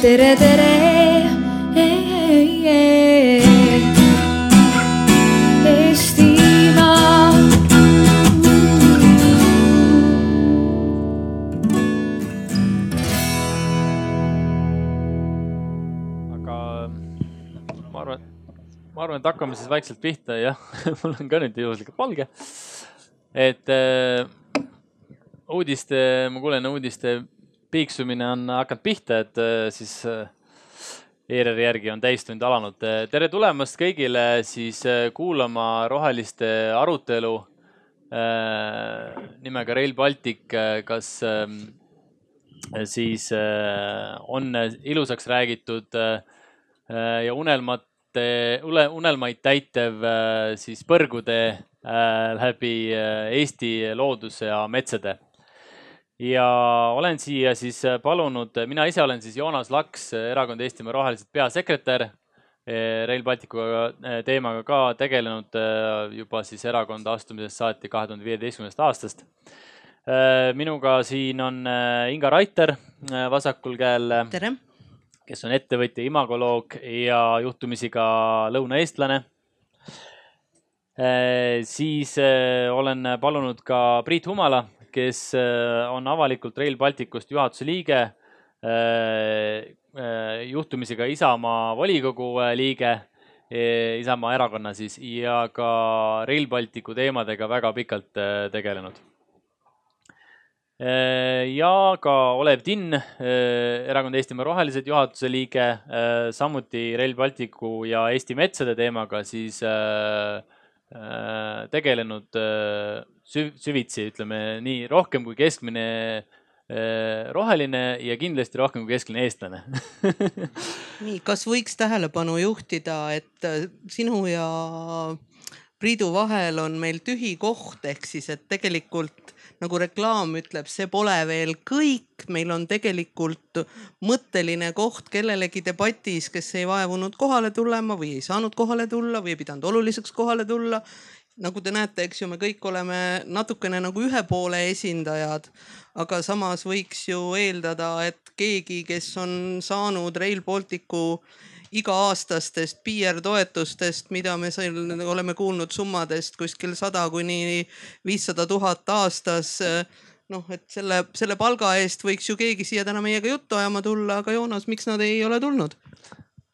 tere, tere. Ma arvan, et hakkame siis vaikselt pihta, jah. mul on ka nüüd juhuslikult valge. et äh, uudiste, ma kuulen uudiste piiksumine on hakanud pihta, et äh, siis äh, ERR-i järgi on täistund alanud. tere tulemast kõigile siis äh, kuulama roheliste arutelu nimega Rail Baltic, kas äh, siis on ilusaks räägitud ja unelmate, unelmaid täitev siis põrgutee läbi Eesti looduse ja metsade. Ja olen siia siis palunud, mina ise olen siis Joonas Laks, Erakond Eestimaa Rohelised peasekretär. Rail Balticu äh, teemaga ka tegelenud äh, juba siis erakonda astumisest saati kahe tuhande viieteistkümnendast aastast Äh, minuga siin on äh, Inga Raiter äh, vasakul käel, tere, kes on ettevõtja, imagoloog ja juhtumisi ka lõunaeestlane. siis äh, olen palunud ka Priit Humala, kes äh, on avalikult Rail Balticust juhatuse liige. juhtumisi ka Isamaa volikogu äh, liige, Isamaa erakonna siis ja ka Rail Balticu teemadega väga pikalt äh, tegelenud ja ka Olev Tinn, Erakond Eestimaa Rohelised juhatuse liige, samuti Rail Balticu ja Eesti metsade teemaga siis äh, äh, tegelenud äh, süv- süvitsi, ütleme nii rohkem kui keskmine äh, roheline ja kindlasti rohkem kui keskmine eestlane nii, kas võiks tähelepanu juhtida, et äh, sinu ja Priidu vahel on meil tühi koht, ehk siis, et tegelikult nagu reklaam ütleb, see pole veel kõik, meil on tegelikult mõtteline koht kellelegi debatis, kes ei vaevunud kohale tulema või ei saanud kohale tulla või ei pidanud oluliseks kohale tulla nagu te näete, eks ju, me kõik oleme natukene nagu ühe poole esindajad, aga samas võiks ju eeldada, et keegi, kes on saanud Rail Balticu iga-aastastest PR-toetustest, mida me seal oleme kuulnud summadest kuskil sada kuni viissada tuhat aastas noh, et selle, selle palga eest võiks ju keegi siia täna meiega juttu ajama tulla, aga Joonas, miks nad ei ole tulnud?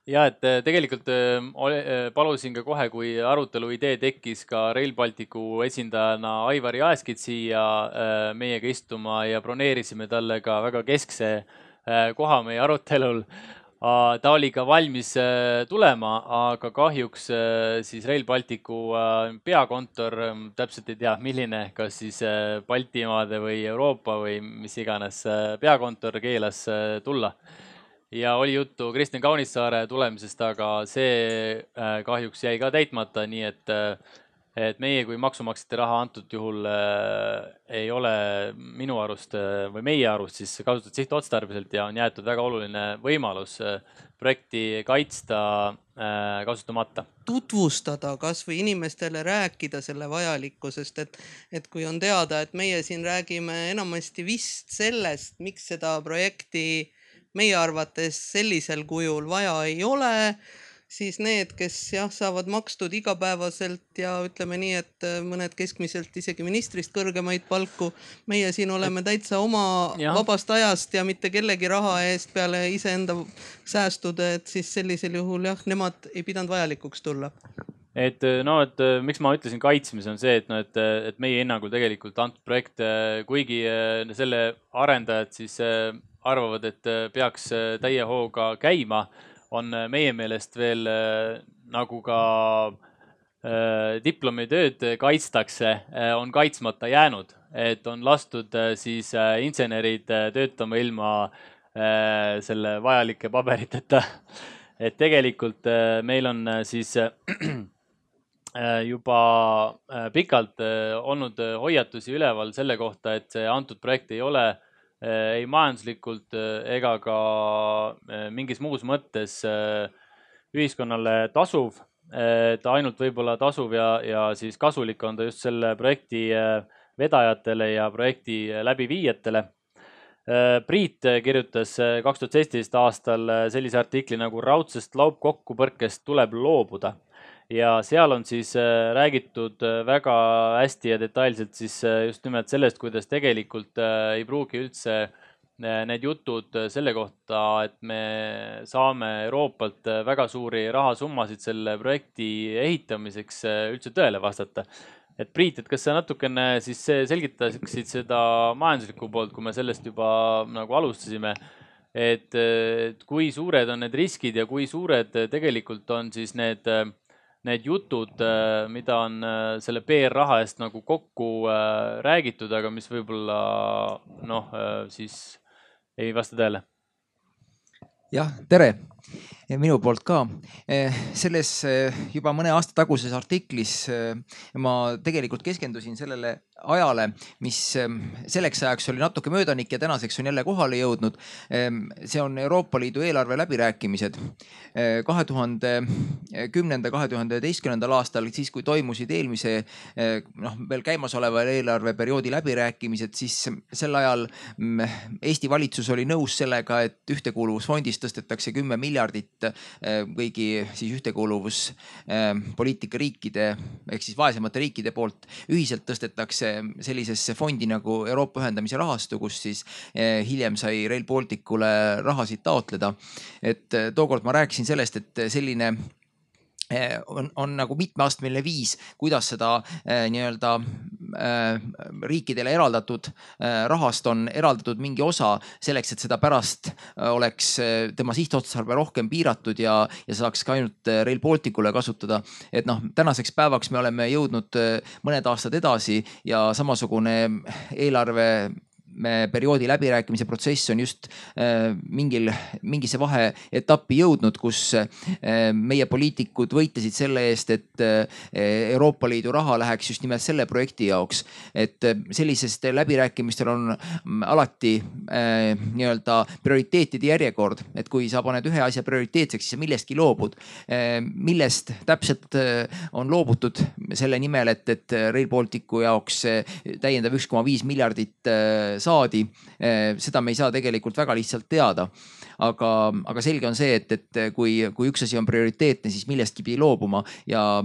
Ja et äh, tegelikult äh, ole- äh, palusin ka kohe, kui arutelu idee tekkis ka Rail Balticu esindajana Aivar Jaeskit siia äh, meiega istuma ja broneerisime talle ka väga keskse koha meie arutelul. ta oli ka valmis tulema, aga kahjuks siis Rail Balticu peakontor, täpselt ei tea, milline, kas siis Baltimaade või Euroopa või mis iganes peakontor keelas tulla ja oli juttu Kristjan Kaunissaare tulemisest, aga see äh, kahjuks jäi ka täitmata, nii et, et meie kui maksumaksjate raha antud juhul äh, ei ole minu arust äh, või meie arust siis kasutatud sihtotstarbeliselt ja on jäetud väga oluline võimalus äh, projekti kaitsta äh, kasutamata. tutvustada kasvõi inimestele rääkida selle vajalikkusest, et, et kui on teada, et meie siin räägime enamasti vist sellest, miks seda projekti meie arvates sellisel kujul vaja ei ole, siis need, kes jah, saavad makstud igapäevaselt ja ütleme nii, et äh, mõned keskmiselt isegi ministrist kõrgemaid palku. meie siin oleme täitsa oma Jah. vabast ajast ja mitte kellegi raha eest peale iseenda säästude, et siis sellisel juhul jah, nemad ei pidanud vajalikuks tulla et no, et äh, miks ma ütlesin kaitsmise on see, et noh, et, et meie hinnangul tegelikult antud projekt, kuigi äh, selle arendajad siis äh, arvavad, et äh, peaks äh, täie hooga käima, on äh, meie meelest veel nagu ka diplomitööd kaitstakse, on kaitsmata jäänud, et on lastud siis insenerid töötama ilma selle vajalike paberiteta. et tegelikult meil on siis juba pikalt olnud hoiatusi üleval selle kohta, et see antud projekt ei ole ei majanduslikult äh, ega ka äh, mingis muus mõttes äh, ühiskonnale tasuv. ta ainult võib-olla tasuv ja, ja siis kasulik on ta just selle projekti äh, vedajatele ja projekti äh, läbiviijatele. Priit kirjutas kaks tuhat seitseteist aastal sellise artikli nagu raudsest laupkokkupõrkest tuleb loobuda ja seal on siis räägitud väga hästi ja detailselt siis just nimelt sellest, kuidas tegelikult ei pruugi üldse äh, need jutud selle kohta, et me saame Euroopalt väga suuri rahasummasid selle projekti ehitamiseks üldse tõele vastata. et Priit, et kas sa natukene siis selgitaksid seda majanduslikku poolt, kui me sellest juba nagu alustasime, et, et kui suured on need riskid ja kui suured tegelikult on siis need need jutud, mida on selle PR-raha eest nagu kokku räägitud, aga mis võib-olla noh, siis ei vasta tõele. jah, tere minu poolt ka. Eh, selles eh, juba mõne aasta taguses artiklis eh, ma tegelikult keskendusin sellele ajale, mis selleks ajaks oli natuke möödanik ja tänaseks on jälle kohale jõudnud. see on Euroopa Liidu eelarve läbirääkimised. kahe tuhande kümnenda, kahe tuhande üheteistkümnendal aastal, siis kui toimusid eelmise noh, veel käimasoleva eelarveperioodi läbirääkimised, siis sel ajal mm, Eesti valitsus oli nõus sellega, et ühtekuuluvusfondist tõstetakse kümme miljardit et äh, kõigi siis ühtekuuluvuspoliitika riikide ehk siis vaesemate riikide poolt ühiselt tõstetakse sellisesse fondi nagu Euroopa ühendamise rahastu, kus siis äh, hiljem sai Rail Balticule rahasid taotleda. et tookord ma rääkisin sellest, et selline Eh, on, on nagu mitmeastmeline viis, kuidas seda eh, nii-öelda eh, riikidele eraldatud eh, rahast on eraldatud mingi osa selleks, et seda pärast eh, oleks eh, tema sihtotstarve rohkem piiratud ja, ja saaks ka ainult Rail Balticule kasutada. et noh, tänaseks päevaks me oleme jõudnud mõned aastad edasi ja samasugune eelarve perioodi läbirääkimise protsess on just äh, mingil, mingisse vaheetappi jõudnud, kus äh, meie poliitikud võitlesid selle eest, et äh, Euroopa Liidu raha läheks just nimelt selle projekti jaoks. et sellisest läbirääkimistel on mm, alati nii-öelda prioriteetide järjekord, et kui sa paned ühe asja prioriteetseks, siis sa millestki loobud. millest täpselt on loobutud selle nimel, et, et Rail Balticu jaoks täiendav üks koma viis miljardit saadi, eh, seda me ei saa tegelikult väga lihtsalt teada. aga, aga selge on see, et, et kui, kui üks asi on prioriteetne, siis millestki pidi loobuma ja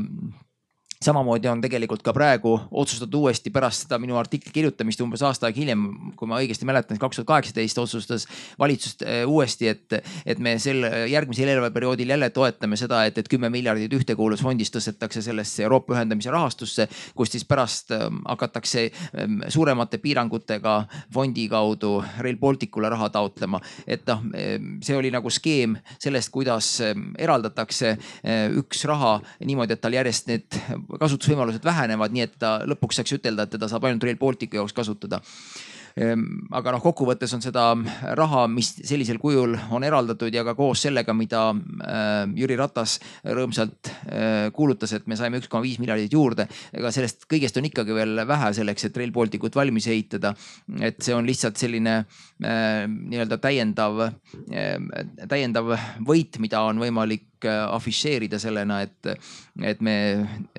samamoodi on tegelikult ka praegu otsustatud uuesti pärast seda minu artikli kirjutamist umbes aasta aega hiljem, kui ma õigesti mäletan, kaks tuhat kaheksateist otsustas valitsus äh, uuesti, et, et me sel järgmisel eelarveperioodil jälle toetame seda, et, et kümme miljardit ühtekuuluvusfondist tõstetakse sellesse Euroopa ühendamise rahastusse, kus siis pärast ähm, hakatakse ähm, suuremate piirangutega fondi kaudu Rail Balticule raha taotlema. et noh, ähm, see oli nagu skeem sellest, kuidas eraldatakse äh, üks raha niimoodi, et tal järjest need kasutusvõimalused vähenevad, nii et ta lõpuks saaks ütelda, et teda saab ainult Rail Balticu jaoks kasutada Ehm, aga noh, kokkuvõttes on seda raha, mis sellisel kujul on eraldatud ja ka koos sellega, mida äh, Jüri Ratas rõõmsalt äh, kuulutas, et me saime üks koma viis miljardit juurde. ega sellest kõigest on ikkagi veel vähe selleks, et Rail Balticut valmis ehitada. et see on lihtsalt selline nii-öelda täiendav, täiendav võit, mida on võimalik afišeerida sellena, et, et me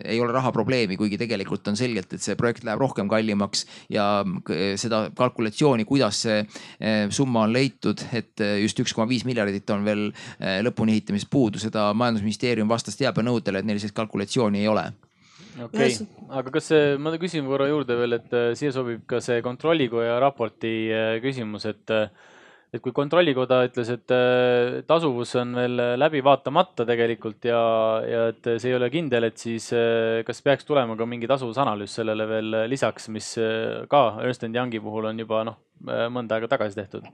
ei ole rahaprobleemi, kuigi tegelikult on selgelt, et see projekt läheb rohkem kallimaks ja seda kalkulatsiooni, kuidas see eh, summa on leitud, et just üks koma viis miljardit on veel lõpuni ehitamisest puudu, seda majandusministeerium vastas teabenõudele, et neil sellist kalkulatsiooni ei ole okei okay., aga kas see, ma küsin korra juurde veel, et siia sobib ka see kontrollikoja raporti küsimus, et et kui kontrollikoda ütles, et äh, tasuvus on veel läbi vaatamata tegelikult ja, ja et see ei ole kindel, et siis äh, kas peaks tulema ka mingi tasuvusanalüüs sellele veel lisaks, mis äh, ka Ernst Youngi puhul on juba noh, mõnda aega tagasi tehtud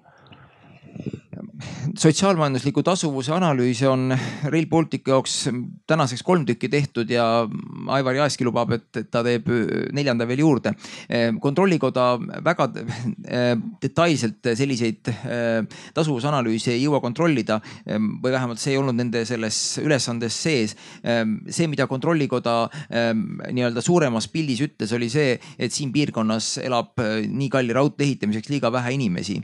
sotsiaalmajandusliku tasuvuse analüüsi on Rail Balticu jaoks tänaseks kolm tükki tehtud ja Aivar Jaeski lubab, et ta teeb neljanda veel juurde. kontrollikoda väga eh, detailselt selliseid eh, tasuvusanalüüse ei jõua kontrollida või vähemalt see ei olnud nende selles ülesandes sees. see, mida kontrollikoda nii-öelda suuremas pildis ütles, oli see, et siin piirkonnas elab nii kalli raudtee ehitamiseks liiga vähe inimesi.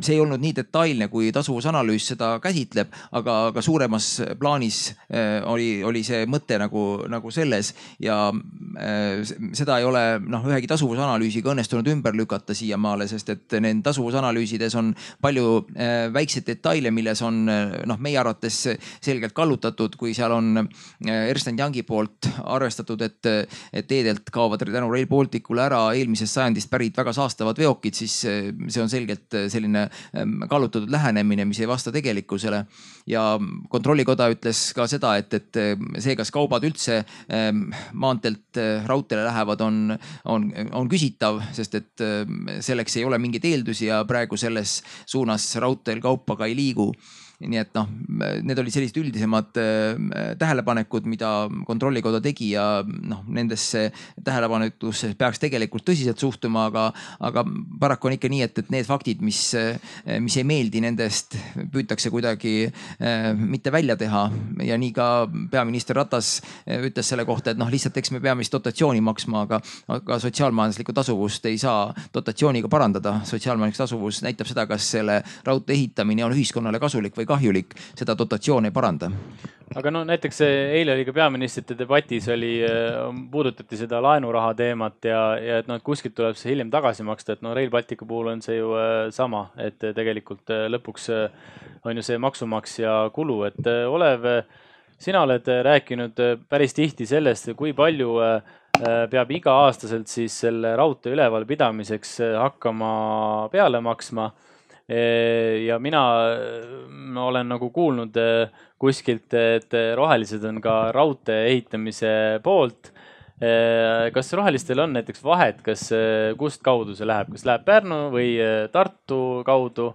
see ei olnud nii detailne kui tasuvusanalüüs analüüs seda käsitleb, aga, aga suuremas plaanis oli, oli see mõte nagu, nagu selles ja seda ei ole noh, ühegi tasuvusanalüüsiga õnnestunud ümber lükata siiamaale, sest et need tasuvusanalüüsides on palju väikseid detaile, milles on noh, meie arvates selgelt kallutatud, kui seal on Ernst Youngi poolt arvestatud, et, et teedelt kaovad tänu Rail Balticule ära eelmisest sajandist pärit väga saastavad veokid, siis see on selgelt selline ähm, kallutatud lähenemine, mis ei vasta tegelikkusele. ja kontrollikoda ütles ka seda, et, et see, kas kaubad üldse ähm, maanteelt äh, raudteele lähevad, on, on, on küsitav, sest et selleks ei ole mingeid eeldusi ja praegu selles suunas raudteel kaupa ka ei liigu nii et noh, need olid sellised üldisemad äh, tähelepanekud, mida kontrollikoda tegi ja noh, nendesse tähelepanekusse peaks tegelikult tõsiselt suhtuma, aga, aga paraku on ikka nii, et, et need faktid, mis, mis ei meeldi, nendest püütakse kuidagi äh, mitte välja teha ja nii ka peaminister Ratas ütles selle kohta, et noh, lihtsalt eks me peame siis dotatsiooni maksma, aga, aga sotsiaalmajanduslikku tasuvust ei saa dotatsiooniga parandada. sotsiaalmajanduslik tasuvus näitab seda, kas selle raudtee ehitamine on ühiskonnale kasulik või kahjulik, seda dotatsioon ei paranda. aga no näiteks eile oli ka peaministrite debatis oli, äh, puudutati seda laenuraha teemat ja, ja et noh, et kuskilt tuleb see hiljem tagasi maksta, et no Rail Balticu puhul on see ju äh, sama, et tegelikult äh, lõpuks on ju see maksumaksja kulu, et Olev, sina oled rääkinud päris tihti sellest, kui palju peab iga-aastaselt siis selle raudtee ülevalpidamiseks hakkama peale maksma ja mina olen nagu kuulnud äh, kuskilt, et rohelised on ka raudtee ehitamise poolt. Äh, kas rohelistel on näiteks vahet, kas, äh, kust kaudu see läheb, kas läheb Pärnu või Tartu kaudu?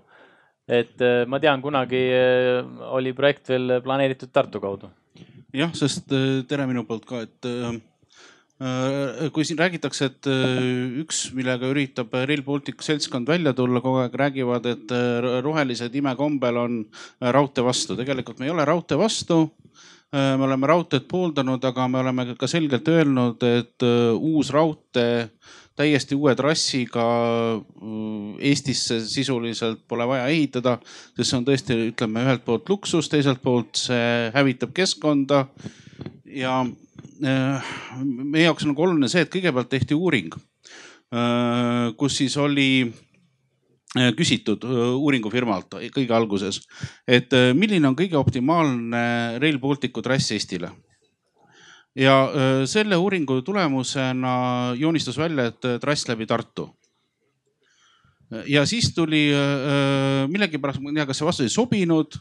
et ma tean, kunagi oli projekt veel planeeritud Tartu kaudu. jah, sest tere minu poolt ka, et Äh, kui siin räägitakse, et äh, üks, millega üritab Rail Baltic seltskond välja tulla, kogu aeg räägivad, et äh, rohelised imekombel on raudtee vastu. tegelikult me ei ole raudtee vastu. me oleme raudteed pooldanud, aga me oleme ka selgelt öelnud, et uus raudtee täiesti uue trassiga Eestisse sisuliselt pole vaja ehitada, sest see on tõesti, ütleme ühelt poolt luksus, teiselt poolt see hävitab keskkonda ja Äh, meie jaoks on nagu oluline see, et kõigepealt tehti uuring, äh, kus siis oli äh, küsitud uuringufirmalt kõige alguses, et milline on kõige optimaalne Rail Balticu trass Eestile ja selle uuringu tulemusena joonistus välja, et trass läbi Tartu. ja siis tuli millegipärast, ma ei tea, kas see vastus ei sobinud,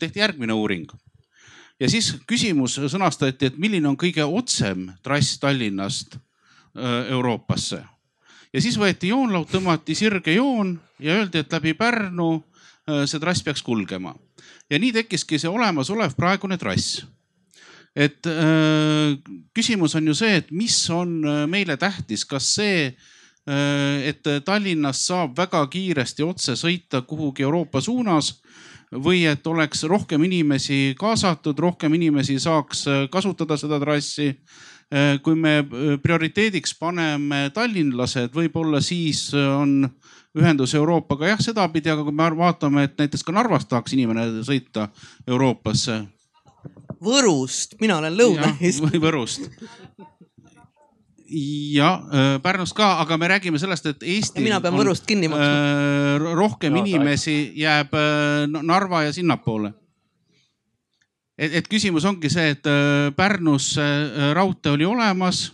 tehti järgmine uuring ja siis küsimus sõnastati, et milline on kõige otsem trass Tallinnast äh, Euroopasse. ja siis võeti joonlaud, tõmmati sirge joon ja öeldi, et läbi Pärnu äh, see trass peaks kulgema. ja nii tekkiski see olemasolev praegune trass et äh, küsimus on ju see, et mis on meile tähtis, kas see, et Tallinnast saab väga kiiresti otse sõita kuhugi Euroopa suunas või et oleks rohkem inimesi kaasatud, rohkem inimesi saaks äh, kasutada seda trassi. Äh, kui me äh, prioriteediks paneme tallinlased, võib-olla siis on ühendus Euroopaga jah sedapidi, aga kui me vaatame, et näiteks ka Narvast tahaks inimene sõita Euroopasse. Võrust, mina olen Lõuna-Eest. või Võrust ja äh, Pärnust ka, aga me räägime sellest, et Eesti. mina pean Võrust kinni maksma äh,. rohkem no, inimesi jääb äh, Narva ja sinnapoole. et, et küsimus ongi see, et äh, Pärnus äh, raudtee oli olemas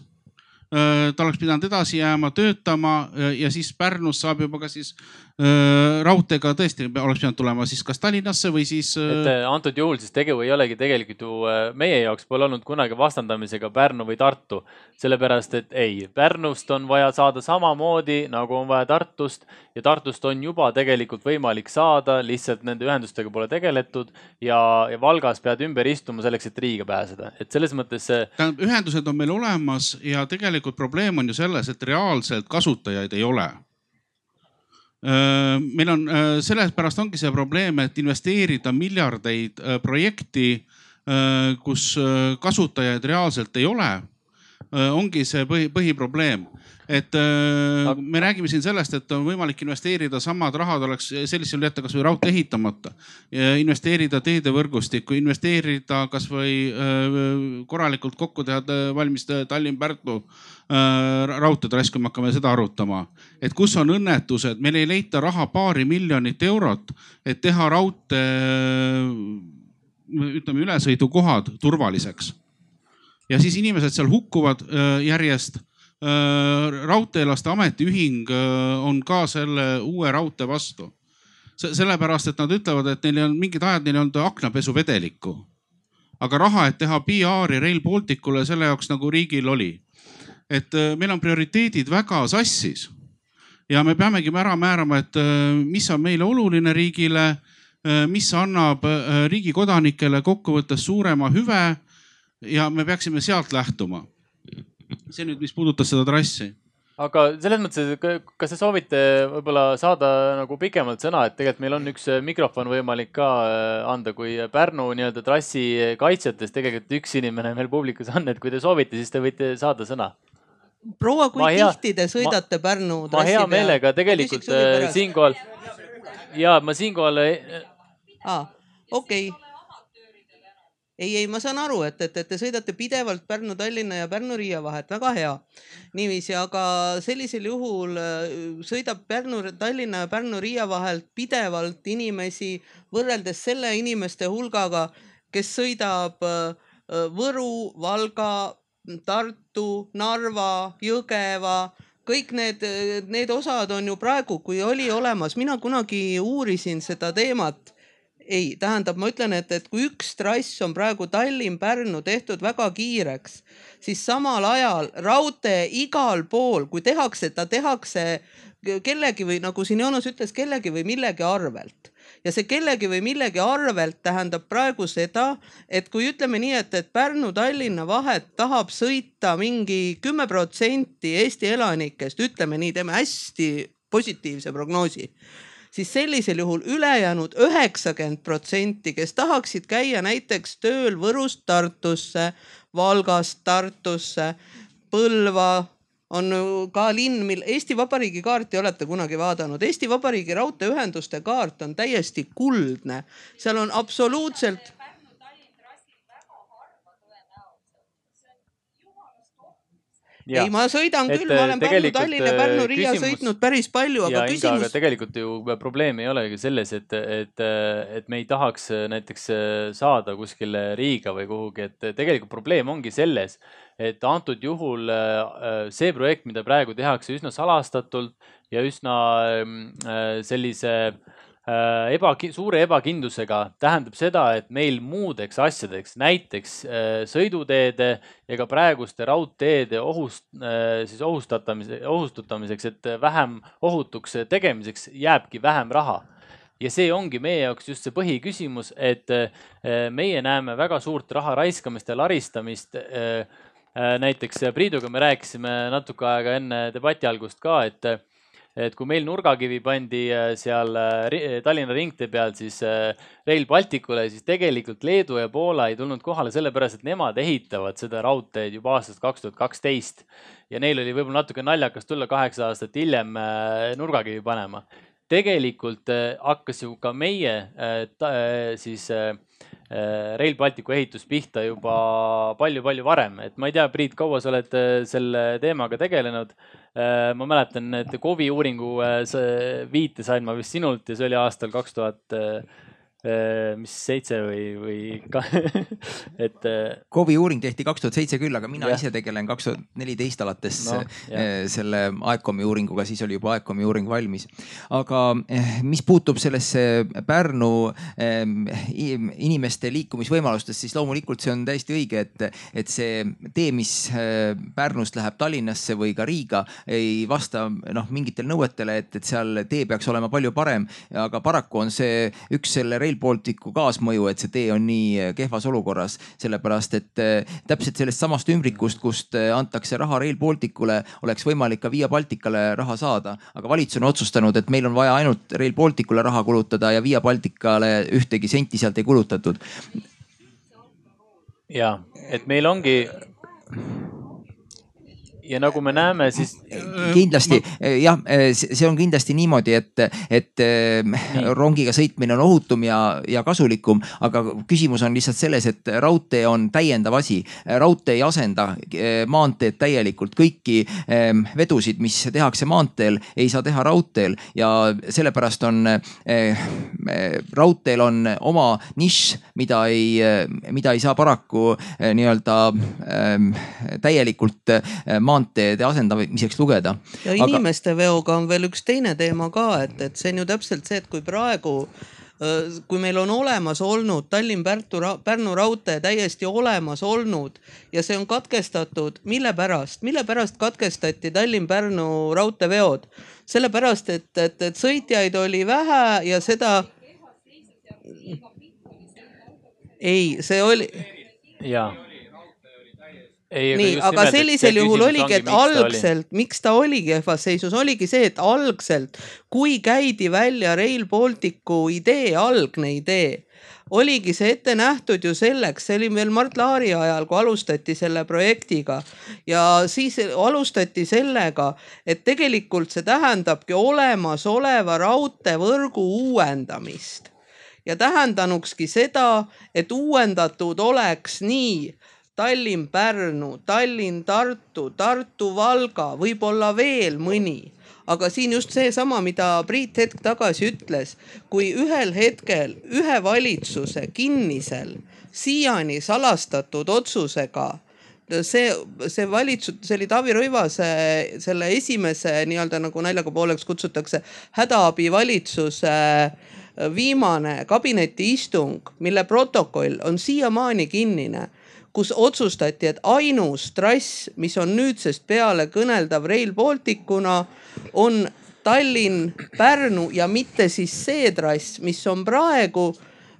ta oleks pidanud edasi jääma töötama ja siis Pärnus saab juba ka siis raudteega tõesti oleks pidanud tulema siis kas Tallinnasse või siis. Äh, et äh, antud juhul siis tegu ei olegi tegelikult ju meie jaoks pole olnud kunagi vastandamisega Pärnu või Tartu. sellepärast, et ei, Pärnust on vaja saada samamoodi nagu on vaja Tartust ja Tartust on juba tegelikult võimalik saada, lihtsalt nende ühendustega pole tegeletud ja, ja Valgas pead ümber istuma selleks, et Riiga pääseda, et selles mõttes see. tähendab, ühendused on meil olemas ja tegelikult probleem on ju selles, et reaalselt kasutajaid ei ole Äh, meil on, äh, sellepärast ongi see probleem, et investeerida miljardeid äh, projekti, kus kasutajaid reaalselt ei ole ongi see põhi, põhiprobleem et äh, me räägime siin sellest, et on võimalik investeerida, samad rahad oleks sellisel juhul jätta kasvõi raudtee ehitamata. investeerida teedevõrgustikku, investeerida kasvõi äh, korralikult kokku teha valmis Tallinn-Pärnu äh, raudteetrass, kui me hakkame seda arutama. et kus on õnnetused, meil ei leita raha paari miljonit eurot, et teha raudtee ütleme ülesõidukohad turvaliseks. Ja siis inimesed seal hukkuvad järjest Äh, raudteelaste ametiühing äh, on ka selle uue raudtee vastu. sellepärast, et nad ütlevad, et neil on mingid ajad, neil on aknapesuvedelikku. aga raha, et teha PR-i Rail Balticule, selle jaoks nagu riigil oli. et äh, meil on prioriteedid väga sassis. ja me peamegi ära määrama, et mis on meile oluline riigile, mis annab riigi kodanikele kokkuvõttes suurema hüve ja me peaksime sealt lähtuma see nüüd, mis puudutas seda trassi aga selles mõttes, et kas te soovite võib-olla saada nagu pikemalt sõna, et tegelikult meil on üks äh, mikrofon võimalik ka äh, anda, kui Pärnu nii-öelda trassi kaitsjatest tegelikult üks inimene meil publikus on, et kui te soovite, siis te võite saada sõna. proua, kui hea, tihti te sõidate ma, Pärnu trassi peal? ma hea meelega tegelikult äh, siinkohal ja ma siinkohal. aa, okei okay ei, ei, ma saan aru, et, et, et te sõidate pidevalt Pärnu-Tallinna ja Pärnu-Riia vahet, väga hea. niiviisi, aga sellisel juhul äh, sõidab Pärnu-Tallinna ja Pärnu-Riia vahelt pidevalt inimesi võrreldes selle inimeste hulgaga, kes sõidab äh, äh, Võru, Valga, Tartu, Narva, Jõgeva kõik need, need osad on ju praegu, kui oli olemas, mina kunagi uurisin seda teemat ei, tähendab, ma ütlen, et, et kui üks trass on praegu Tallinn-Pärnu tehtud väga kiireks, siis samal ajal raudtee igal pool, kui tehakse, ta tehakse kellegi või nagu siin Joonas ütles, kellegi või millegi arvelt. Ja see kellegi või millegi arvelt tähendab praegu seda, et kui ütleme nii, et, et Pärnu-Tallinna vahet tahab sõita mingi kümme protsenti Eesti elanikest, ütleme nii, teeme hästi positiivse prognoosi siis sellisel juhul ülejäänud üheksakümmend protsenti, kes tahaksid käia näiteks tööl Võrust Tartusse, Valgast Tartusse, Põlva on ka linn, mil Eesti Vabariigi kaarti olete kunagi vaadanud. Eesti Vabariigi raudteeühenduste kaart on täiesti kuldne, seal on absoluutselt ei, ma sõidan et, küll, ma olen Pärnu-Tallinna, äh, Pärnu-Riia sõitnud päris palju, aga küsimus. aga tegelikult ju probleem ei olegi selles, et, et, et me ei tahaks äh, näiteks äh, saada kuskile Riiga või kuhugi, et tegelikult probleem ongi selles, et antud juhul see projekt, mida praegu tehakse üsna salastatult ja üsna sellise Äh, eba, suure ebakindlusega tähendab seda, et meil muudeks asjadeks, näiteks äh, sõiduteede ka praeguste raudteede ohust, äh, siis ohustatamise, ohustutamiseks, et vähem ohutuks tegemiseks jääbki vähem raha ja see ongi meie jaoks just see põhiküsimus, et meie näeme väga suurt raha raiskamist ja laristamist. näiteks Priiduga me rääkisime natuke aega enne debati algust ka, et et kui meil nurgakivi pandi äh, seal äh, Tallinna ringtee peal siis äh, Rail Balticule, siis tegelikult Leedu ja Poola ei tulnud kohale sellepärast, et nemad ehitavad seda raudteed juba aastast kaks tuhat kaksteist. ja neil oli võib-olla natuke naljakas tulla kaheksa aastat hiljem nurgakivi panema. tegelikult hakkas ju ka meie siis Rail Balticu ehitus pihta juba palju-palju varem, et ma ei tea, Priit, kaua sa oled selle teemaga tegelenud. Äh, ma mäletan, et KOV-i uuringu äh, viite sain ma vist sinult ja see oli aastal kaks tuhat äh, Äh, mis seitse või, või ka et. KOV-i äh, uuring tehti kaks tuhat seitse küll, aga mina ja. ise tegelen kaks tuhat neliteist alates no, äh, selle Aekomi uuringuga, siis oli juba Aekomi uuring valmis. aga mis puutub sellesse Pärnu inimeste liikumisvõimalustest, siis loomulikult see on täiesti õige, et, et see tee, mis Pärnust läheb Tallinnasse või ka Riiga, ei vasta noh mingitele nõuetele, et, et seal tee peaks olema palju parem. aga paraku on see üks selle Rail Rail Balticu kaasmõju, et see tee on nii eh, kehvas olukorras, sellepärast et eh, täpselt sellest samast ümbrikust, kust eh, antakse raha Rail Balticule, oleks võimalik ka Via Balticale raha saada. aga valitsus on otsustanud, et meil on vaja ainult Rail Balticule raha kulutada ja Via Balticale ühtegi senti sealt ei kulutatud. ja, et meil ongi ja nagu me näeme, siis. kindlasti jah, see on kindlasti niimoodi, et, et Nii. rongiga sõitmine on ohutum ja, ja kasulikum, aga küsimus on lihtsalt selles, et raudtee on täiendav asi. raudtee ei asenda maanteed täielikult, kõiki vedusid, mis tehakse maanteel, ei saa teha raudteel ja sellepärast on raudteel on oma nišš, mida ei, mida ei saa paraku nii-öelda täielikult maanteed maanteede asendamiseks lugeda. ja Aga... inimeste veoga on veel üks teine teema ka, et, et see on ju täpselt see, et kui praegu kui meil on olemas olnud Tallinn-Pärnu, Pärnu raudtee täiesti olemas olnud ja see on katkestatud, mille pärast, mille pärast katkestati Tallinn-Pärnu raudteeveod? sellepärast, et, et, et sõitjaid oli vähe ja seda. ei, see oli. jaa nii, aga sellisel juhul oligi, et algselt, miks ta oli kehvas seisus, oligi see, et algselt, kui käidi välja Rail Balticu idee, algne idee oligi see ette nähtud ju selleks, see oli veel Mart Laari ajal, kui alustati selle projektiga. ja siis alustati sellega, et tegelikult see tähendabki olemasoleva raudteevõrgu uuendamist ja tähendanukski seda, et uuendatud oleks nii Tallinn-Pärnu, Tallinn-Tartu, Tartu-Valga, võib-olla veel mõni. Aga siin just seesama, mida Priit hetk tagasi ütles, kui ühel hetkel ühe valitsuse kinnisel siiani salastatud otsusega see, see valitsus, see oli Taavi Rõivase selle esimese nii-öelda nagu naljaga pooleks kutsutakse hädaabivalitsuse viimane kabinetiistung, mille protokoll on siiamaani kinnine kus otsustati, et ainus trass, mis on nüüdsest peale kõneldav Rail Balticuna, on Tallinn-Pärnu ja mitte siis see trass, mis on praegu,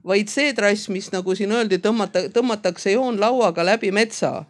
vaid see trass, mis nagu siin öeldi, tõmmata, tõmmatakse joonlauaga läbi metsa.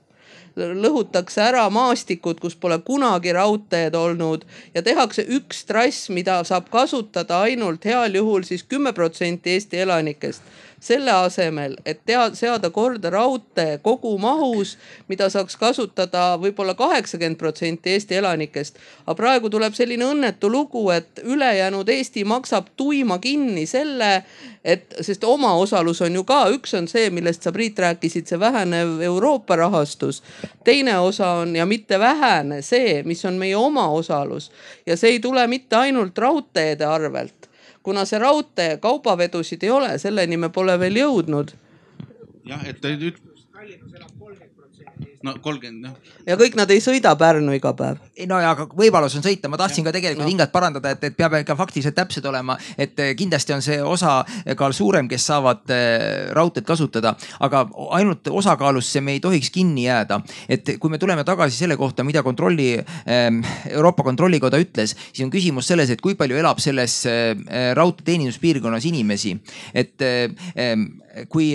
Lõhutakse ära maastikud, kus pole kunagi raudteed olnud ja tehakse üks trass, mida saab kasutada ainult heal juhul siis kümme protsenti Eesti elanikest selle asemel, et tea, seada korda raudtee kogumahus, mida saaks kasutada võib-olla kaheksakümmend protsenti Eesti elanikest. aga praegu tuleb selline õnnetu lugu, et ülejäänud Eesti maksab tuima kinni selle, et sest omaosalus on ju ka, üks on see, millest sa Priit rääkisid, see vähenev Euroopa rahastus. teine osa on ja mitte vähene see, mis on meie omaosalus ja see ei tule mitte ainult raudteede arvelt kuna see raudtee kaubavedusid ei ole, selleni me pole veel jõudnud. jah, et nüüd no kolmkümmend jah. ja kõik nad ei sõida Pärnu iga päev. no ja aga võimalus on sõita, ma tahtsin ja. ka tegelikult no. Ingat parandada, et, et peab ikka faktiliselt täpsed olema, et eh, kindlasti on see osakaal suurem, kes saavad eh, raudteed kasutada, aga ainult osakaalusse me ei tohiks kinni jääda. et kui me tuleme tagasi selle kohta, mida kontrolli, ehm, Euroopa Kontrollikoda ütles, siis on küsimus selles, et kui palju elab selles eh, raudteeteeninduspiirkonnas inimesi. et ehm, kui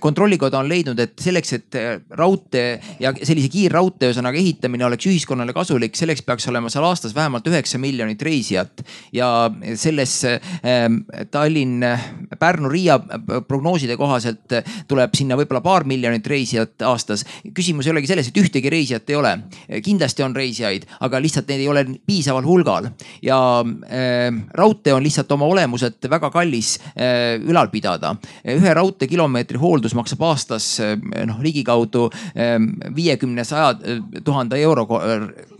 kontrollikoda on leidnud, et selleks, et raudtee ja sellise kiirraudtee ühesõnaga ehitamine oleks ühiskonnale kasulik, selleks peaks olema seal aastas vähemalt üheksa miljonit reisijat. ja selles ähm, Tallinn-Pärnu-Riia prognooside kohaselt tuleb sinna võib-olla paar miljonit reisijat aastas. küsimus ei olegi selles, et ühtegi reisijat ei ole. kindlasti on reisijaid, aga lihtsalt neid ei ole piisaval hulgal ja äh, raudtee on lihtsalt oma olemuselt väga kallis äh, ülal pidada. ühe raudteekilomeetri hooldus maksab aastas äh, noh ligikaudu äh, viiekümne, saja tuhande euro,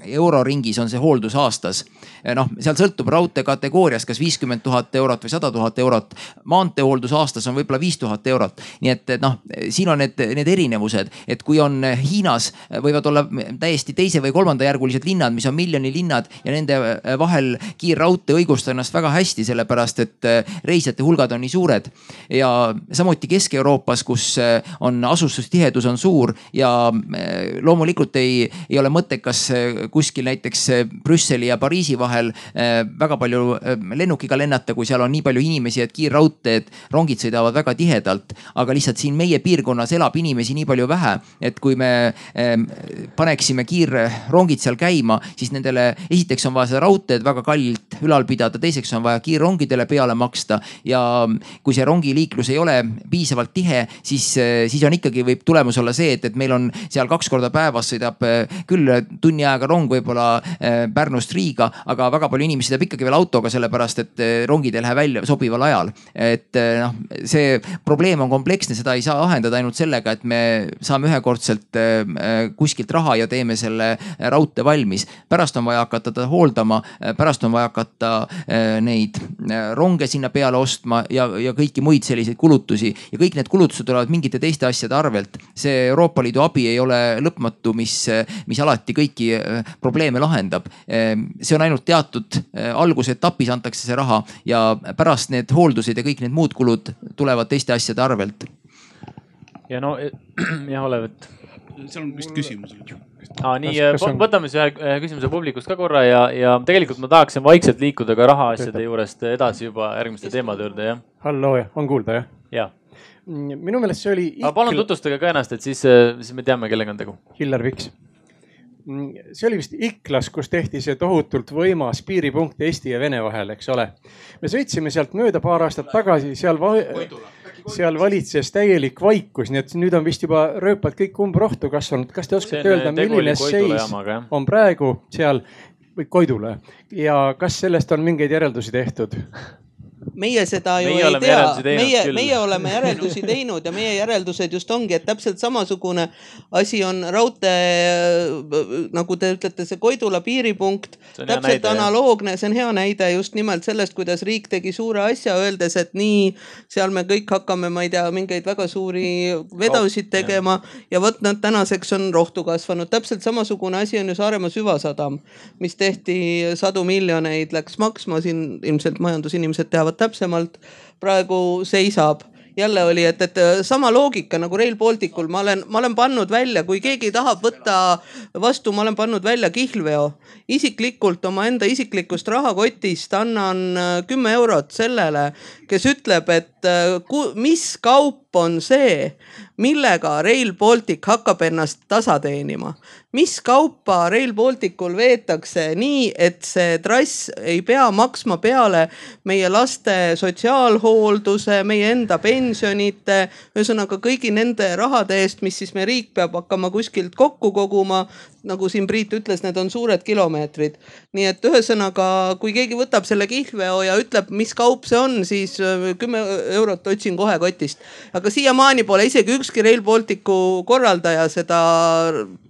euro ringis on see hooldus aastas. Noh, seal sõltub raudtee kategooriast, kas viiskümmend tuhat eurot või sada tuhat eurot. maanteehooldus aastas on võib-olla viis tuhat eurot. nii et, noh, siin on need, need erinevused, et kui on Hiinas võivad olla täiesti teise või kolmandajärgulised linnad, mis on miljonilinnad ja nende vahel kiirraudtee õigustab ennast väga hästi, sellepärast et reisijate hulgad on nii suured. ja samuti Kesk-Euroopas, kus on asustustihedus on suur ja loomulikult ei, ei ole mõttekas kuskil näiteks Brüsseli ja Pariisi vahel väga palju lennukiga lennata, kui seal on nii palju inimesi, et kiirraudteed, rongid sõidavad väga tihedalt. aga lihtsalt siin meie piirkonnas elab inimesi nii palju vähe, et kui me paneksime kiirrongid seal käima, siis nendele esiteks on vaja seda raudteed väga kallilt ülal pidada, teiseks on vaja kiirrongidele peale maksta ja kui see rongiliiklus ei ole piisavalt tihe, siis, siis on ikkagi võib tulemus olla see, et, et meil on seal kaks korda päevas sõidab eh, küll tunni ajaga rong võib-olla eh, Pärnust Riiga, aga väga palju inimesi sõidab ikkagi veel autoga, sellepärast et eh, rongid ei lähe välja sobival ajal. et noh, see probleem on kompleksne, seda ei saa lahendada ainult sellega, et me saame ühekordselt kuskilt raha ja teeme selle raudtee valmis. pärast on vaja hakata teda hooldama, pärast on vaja hakata neid ronge sinna peale ostma ja, ja kõiki muid selliseid kulutusi ja kõik need kulutused tulevad mingite teiste asjade arvelt. see Euroopa Liidu abi ei ole lõpmatu, mis, mis alati kõiki probleeme lahendab. See on ainult teatud äh, algusetapis antakse see raha ja pärast need hooldused ja kõik need muud kulud tulevad teiste asjade arvelt. ja no jah, Olev, et. seal on vist küsimus aa, nii, on... võtame siis ühe küsimuse publikust ka korra ja, ja tegelikult ma tahaksin vaikselt liikuda ka rahaasjade juurest edasi juba järgmiste teemade juurde, jah. halloo, on kuulda, jah? jah. Mm, minu meelest see oli ikka.... palun tutvustage ka ennast, et siis, siis me teame, kellega on tegu. Hillar Viks. Mm, see oli vist Iklas, kus tehti see tohutult võimas piiripunkt Eesti ja Vene vahel, eks ole. me sõitsime sealt mööda paar aastat tagasi, seal va seal valitses täielik vaikus, nii et nüüd on vist juba rööpad kõik umbrohtu kasvanud. kas te oskate öelda, milline seis on praegu seal või Koidula ja kas sellest on mingeid järeldusi tehtud? Meie seda ju meie ei tea, meie, meie oleme järeldusi teinud ja meie järeldused just ongi, et täpselt samasugune asi on raudtee, nagu te ütlete, see Koidula piiripunkt. täpselt näide, analoogne, see on hea näide just nimelt sellest, kuidas riik tegi suure asja, öeldes, et nii, seal me kõik hakkame, ma ei tea, mingeid väga suuri vedusid tegema ja vot nad tänaseks on rohtu kasvanud. täpselt samasugune asi on ju Saaremaa süvasadam, mis tehti sadu miljoneid, läks maksma siin ilmselt majandusinimesed teavad täpsemalt praegu seisab jälle oli, et, et sama loogika nagu Rail Balticul, ma olen, ma olen pannud välja, kui keegi tahab võtta vastu, ma olen pannud välja kihlveo. isiklikult omaenda isiklikust rahakotist annan äh, kümme eurot sellele, kes ütleb, et äh, mis kaup on see, millega Rail Baltic hakkab ennast tasa teenima. Mis kaupa Rail Balticul veetakse nii, et see trass ei pea maksma peale meie laste sotsiaalhoolduse, meie enda pensionite, ühesõnaga kõigi nende rahade eest, mis siis meie riik peab hakkama kuskilt kokku koguma nagu siin Priit ütles, need on suured kilomeetrid. nii et ühesõnaga, kui keegi võtab selle kihlveo ja ütleb, mis kaup see on, siis äh, kümme eurot otsin kohe kotist. aga siiamaani pole isegi ükski Rail Balticu korraldaja seda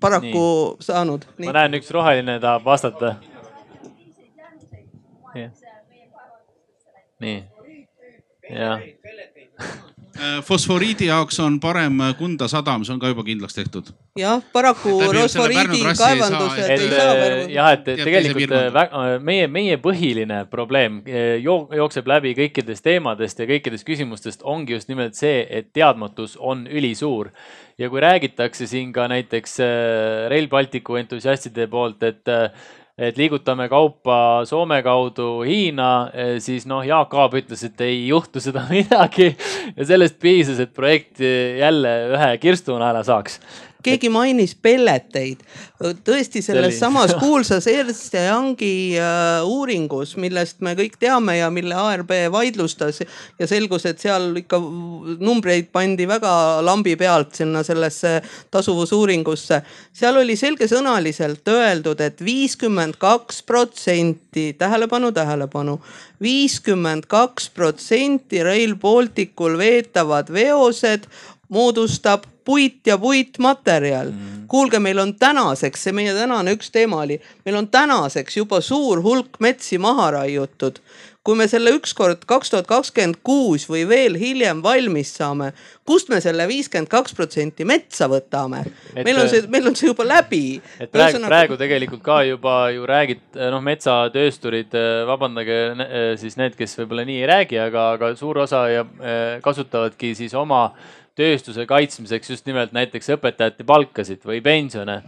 paraku nii. Saanud. ma näen, üks roheline tahab vastata. nii, jah fosforiidi jaoks on parem Kunda sadam, see on ka juba kindlaks tehtud. jah, paraku fosforiidi kaevandused ei, ei saa. Äh, jah, et tegelikult äh, meie, meie põhiline probleem jookseb läbi kõikidest teemadest ja kõikidest küsimustest ongi just nimelt see, et teadmatus on ülisuur. ja kui räägitakse siin ka näiteks Rail Balticu entusiastide poolt, et et liigutame kaupa Soome kaudu Hiina, eh, siis noh, Jaak Aab ütles, et ei juhtu seda midagi. Ja sellest piisas, et projekt jälle ühe kirstunaela saaks keegi mainis pelleteid. tõesti selles samas kuulsas Ernst ja Youngi äh, uuringus, millest me kõik teame ja mille ARB vaidlustas ja selgus, et seal ikka numbreid pandi väga lambi pealt sinna sellesse tasuvusuuringusse. seal oli selgesõnaliselt öeldud et, et viiskümmend kaks protsenti, tähelepanu, tähelepanu, viiskümmend kaks protsenti Rail Balticul veetavad veosed moodustab puit ja puitmaterjal mm.. kuulge, meil on tänaseks, see meie tänane üks teema oli, meil on tänaseks juba suur hulk metsi maha raiutud. kui me selle ükskord kaks tuhat kakskümmend kuus või veel hiljem valmis saame, kust me selle viiskümmend kaks protsenti metsa võtame? meil on see, meil on see juba läbi. et praegu, Ühesõnaga... praegu tegelikult ka juba ju räägid, noh, metsatöösturid, vabandage siis need, kes võib-olla nii ei räägi, aga, aga suur osa ja kasutavadki siis oma tööstuse kaitsmiseks just nimelt näiteks õpetajate palkasid või pensione.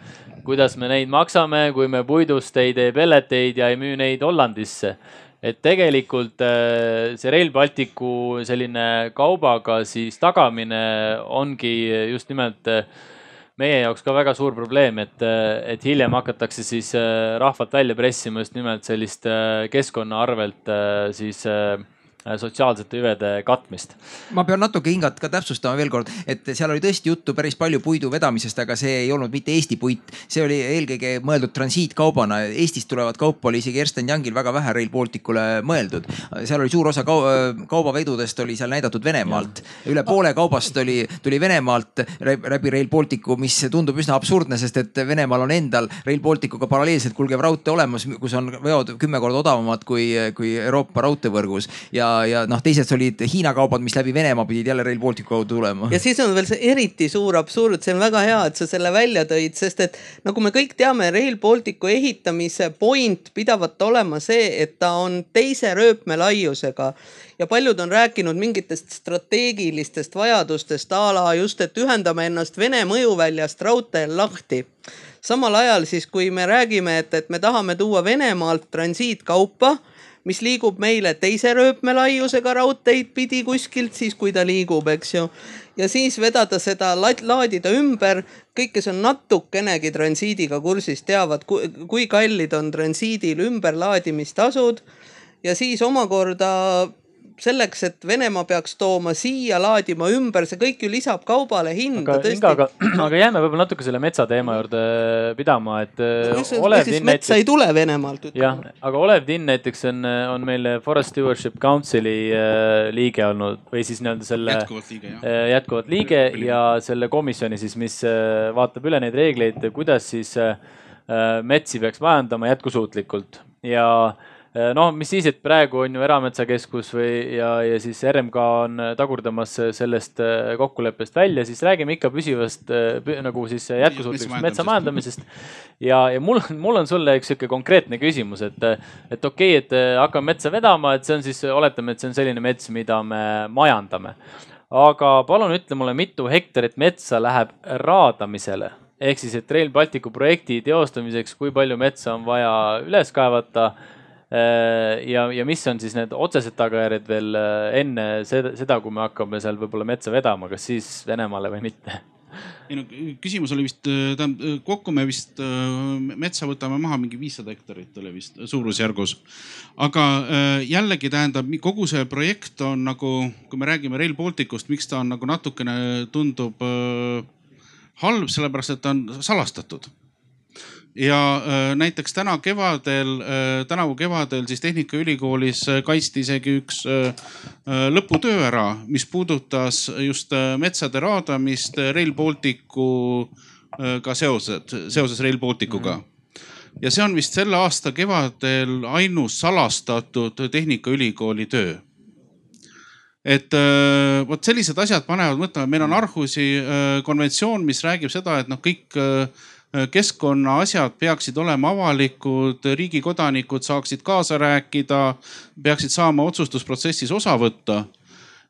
kuidas me neid maksame, kui me puidust ei tee pelleteid ja ei müü neid Hollandisse et tegelikult äh, see Rail Balticu selline kaubaga siis tagamine ongi just nimelt äh, meie jaoks ka väga suur probleem, et, äh, et hiljem hakatakse siis rahvalt välja pressima just nimelt sellist keskkonna arvelt siis Äh, sotsiaalsete hüvede katmist. ma pean natuke Ingat ka täpsustama veel kord, et seal oli tõesti juttu päris palju puidu vedamisest, aga see ei olnud mitte Eesti puit. see oli eelkõige mõeldud transiitkaubana. Eestist tulevat kaupa oli isegi Ernst Youngil väga vähe Rail Balticule mõeldud. seal oli suur osa kaubavedudest oli seal näidatud Venemaalt. üle poole kaubast oli, tuli Venemaalt läbi Rail Balticu, mis tundub üsna absurdne, sest et Venemaal on endal Rail Balticuga paralleelselt kulgev raudtee olemas, kus on veod kümme korda odavamad kui, kui Euroopa raudteevõrgus ja ja noh, teised olid Hiina kaubad, mis läbi Venemaa pidid jälle Rail Balticu kaudu tulema. ja siis on veel see eriti suur absurd, see on väga hea, et sa selle välja tõid, sest et nagu me kõik teame, Rail Balticu ehitamise point pidavat olema see, et ta on teise rööpmelaiusega ja paljud on rääkinud mingitest strateegilistest vajadustest a la just, et ühendame ennast Vene mõjuväljast raudteel lahti samal ajal siis, kui me räägime, et, et me tahame tuua Venemaalt transiitkaupa mis liigub meile teise rööpmelaiusega raudteid pidi kuskilt, siis kui ta liigub, eks ju. ja siis vedada seda, laadida ümber. kõik, kes on natukenegi transiidiga kursis, teavad, kui kallid on transiidil ümberlaadimistasud. ja siis omakorda selleks, et Venemaa peaks tooma siia, laadima ümber, see kõik ju lisab kaubale hinda. aga Inga, aga, aga jääme võib-olla natuke selle metsateema juurde pidama, et no,. metsa näiteks... ei tule Venemaalt. jah, aga Olev Tinn näiteks on, on meil Forest Stewardship Council'i äh, liige olnud või siis nii-öelda selle. jätkuvalt liige jah. Äh, jätkuvalt liige ja selle komisjoni siis, mis äh, vaatab üle neid reegleid, kuidas siis metsi peaks majandama jätkusuutlikult ja Äh, noh, mis siis, et praegu on ju Erametsakeskus või, ja, ja siis RMK on tagurdamas sellest äh, kokkuleppest välja, siis räägime ikka püsivast äh, nagu siis jätkusuutlikust metsamajandamisest. ja, ja mul, mul on sulle üks sihuke konkreetne küsimus, et, et okei okay,, et hakkame metsa vedama, et see on siis, oletame, et see on selline mets, mida me majandame. aga palun ütle mulle, mitu hektarit metsa läheb raadamisele ehk siis, et Rail Balticu projekti teostamiseks, kui palju metsa on vaja üles kaevata Äh, ja, ja mis on siis need otsesed tagajärjed veel äh, enne seda, seda, kui me hakkame seal võib-olla metsa vedama, kas siis Venemaale või mitte? ei no küsimus oli vist, äh, tähendab kokku me vist metsa võtame maha mingi viissada hektarit oli vist suurusjärgus. aga jällegi tähendab kogu see projekt on nagu, kui me räägime Rail Balticust, miks ta on nagu natukene tundub halb, sellepärast et ta on salastatud ja äh, näiteks täna kevadel, äh, tänavu kevadel siis Tehnikaülikoolis äh, kaitsti isegi üks lõputöö ära, mis puudutas just metsade raadamist Rail Balticuga seosed, seoses Rail Balticuga. -hmm. ja see on vist selle aasta kevadel ainus salastatud Tehnikaülikooli töö et vot sellised asjad panevad mõtlema, meil on Arhusi konventsioon, mis räägib seda, et noh, kõik keskkonnaasjad peaksid olema avalikud, riigi kodanikud saaksid kaasa rääkida, peaksid saama otsustusprotsessis osa võtta.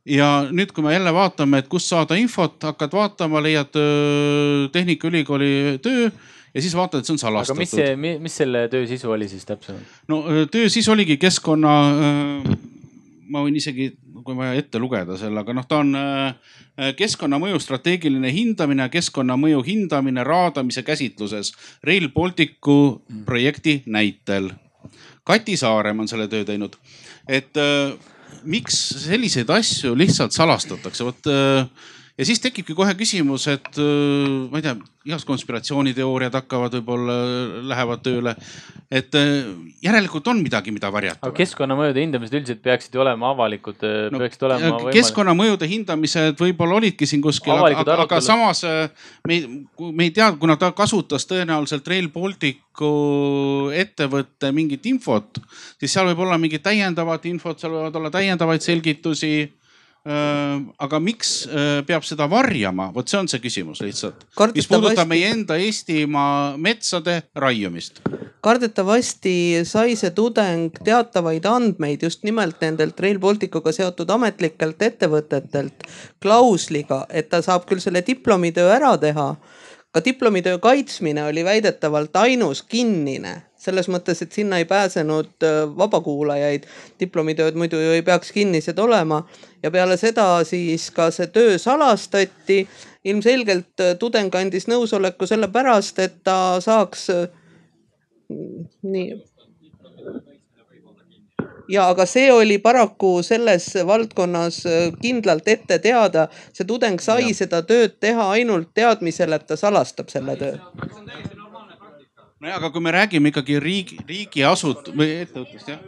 ja nüüd, kui me jälle vaatame, et kust saada infot, hakkad vaatama, leiad äh, Tehnikaülikooli töö ja siis vaatad, et see on salastatud. aga mis see, mis selle töö sisu oli siis täpsemalt? no äh, töö sisu oligi keskkonna, ma võin isegi, kui vaja ette lugeda selle, aga noh, ta on Äh, keskkonnamõju strateegiline hindamine, keskkonnamõju hindamine raadamise käsitluses Rail Balticu projekti näitel. Kati Saarem on selle töö teinud, et äh, miks selliseid asju lihtsalt salastatakse, vot äh, ja siis tekibki kohe küsimus, et äh, ma ei tea, igast konspiratsiooniteooriad hakkavad võib-olla, lähevad tööle. et äh, järelikult on midagi, mida varjata. aga keskkonnamõjude hindamised üldiselt peaksid ju olema avalikud no,, peaksid olema. Võimalik... keskkonnamõjude hindamised võib-olla olidki siin kuskil, aga, aga samas äh, me, me ei tea, kuna ta kasutas tõenäoliselt Rail Balticu ettevõtte mingit infot, siis seal võib olla mingit täiendavat infot, seal võivad olla täiendavaid selgitusi Äh, aga miks äh, peab seda varjama, vot see on see küsimus lihtsalt, mis puudutab meie enda Eestimaa metsade raiumist. kardetavasti sai see tudeng teatavaid andmeid just nimelt nendelt Rail Balticuga seotud ametlikelt ettevõtetelt klausliga, et ta saab küll selle diplomitöö ära teha. Ka diplomitöö kaitsmine oli väidetavalt ainus kinnine selles mõttes, et sinna ei pääsenud äh, vabakuulajaid. diplomitööd muidu ju ei peaks kinnised olema ja peale seda siis ka see töö salastati. ilmselgelt äh, tudeng andis nõusoleku sellepärast, et ta saaks äh, nii ja aga see oli paraku selles valdkonnas kindlalt ette teada. see tudeng sai ja. seda tööd teha ainult teadmisel, et ta salastab selle töö nojah, aga kui me räägime ikkagi riigi, riigiasut- või ettevõttest jah.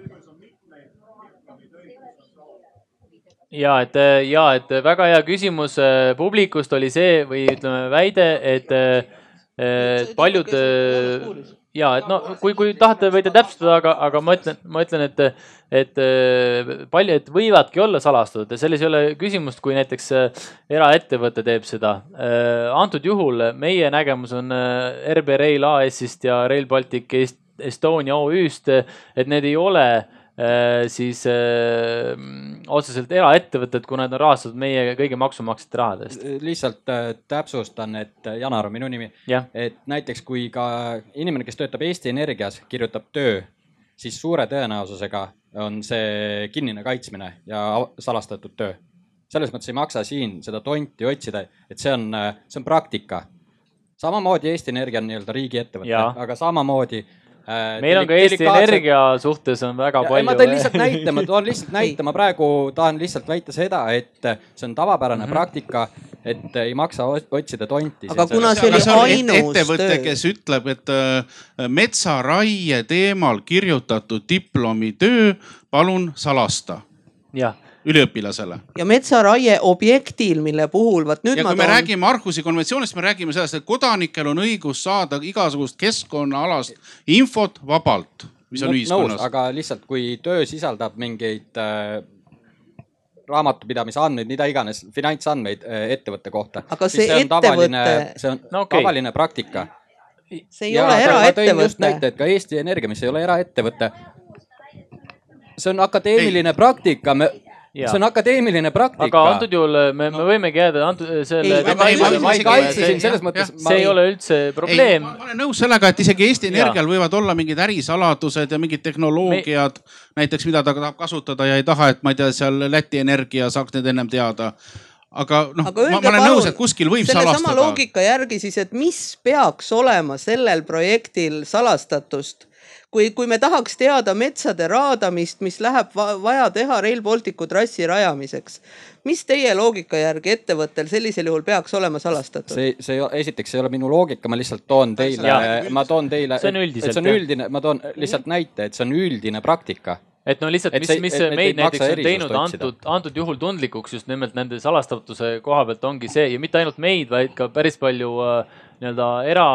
Ja et ja et väga hea küsimus. Publikust oli see või ütleme väide, et, et paljud ja et no kui, kui tahate, võite täpsustada, aga, aga ma ütlen, ma ütlen, et, et äh, paljud võivadki olla salastatud ja selles ei ole küsimust, kui näiteks äh, eraettevõte teeb seda. Äh, antud juhul meie nägemus on RB Rail AS-ist ja Rail Baltic Estonia OÜ-st, et need ei ole siis äh, otseselt eraettevõtted, kuna nad on rahastatud meie kõigi maksumaksjate rahadest. lihtsalt äh, täpsustan, et Janar on minu nimi. et näiteks kui ka inimene, kes töötab Eesti Energias, kirjutab töö, siis suure tõenäosusega on see kinnine kaitsmine ja salastatud töö. selles mõttes ei maksa siin seda tonti otsida, et see on, see on praktika samamoodi Eesti Energia on nii-öelda riigiettevõte, aga samamoodi Äh, meil on ka Eesti Energia suhtes on väga palju. ma tõin lihtsalt näite, ma toon lihtsalt näite, ma praegu tahan lihtsalt väita seda, et see on tavapärane mm -hmm. praktika, et ei maksa otsida tonti. aga kuna see oli ainus ettevõte, kes ütleb, et äh, metsaraie teemal kirjutatud diplomitöö, palun salasta. jah üliõpilasele. ja metsaraie objektil, mille puhul vot nüüd. ja kui me toon... räägime Arhusi konventsioonist, me räägime sellest, et kodanikel on õigus saada igasugust keskkonnaalast infot vabalt, mis on no, ühiskonnas. aga lihtsalt, kui töö sisaldab mingeid äh, raamatupidamise andmeid, mida iganes, finantsandmeid äh, ettevõtte kohta. aga see, see ettevõte. see on no, okay. tavaline praktika. see ei ja, ole eraettevõte. näite, et ka Eesti Energia, mis ei ole eraettevõte see on akadeemiline ei. praktika, me. See on akadeemiline praktika. aga antud juhul äh, me, me võimegi jääda antud äh, selle. ma ei kaitse sind selles mõttes. see ei ole üldse probleem. ma olen nõus sellega, et isegi Eesti Energial võivad olla mingid ärisaladused ja mingid tehnoloogiad me... näiteks, mida ta tahab kasutada ja ei taha, et ma ei tea, seal Läti Energia saaks need ennem teada aga noh, ma, ma olen nõus, et kuskil võib selle salastada. sama loogika järgi siis, et mis peaks olema sellel projektil salastatust kui, kui me tahaks teada metsade raadamist, mis läheb vaja teha Rail Balticu trassi rajamiseks, mis teie loogika järgi ettevõttel sellisel juhul peaks olema salastatud? see, see esiteks ei ole minu loogika, ma lihtsalt toon teile, ma toon teile, see on üldiselt. see on üldine, ma toon lihtsalt näite, et see on üldine praktika et no lihtsalt, mis, mis et, meid näiteks on teinud antud, antud juhul tundlikuks just nimelt nende salastatuse koha pealt ongi see ja mitte ainult meid, vaid ka päris palju äh, nii-öelda era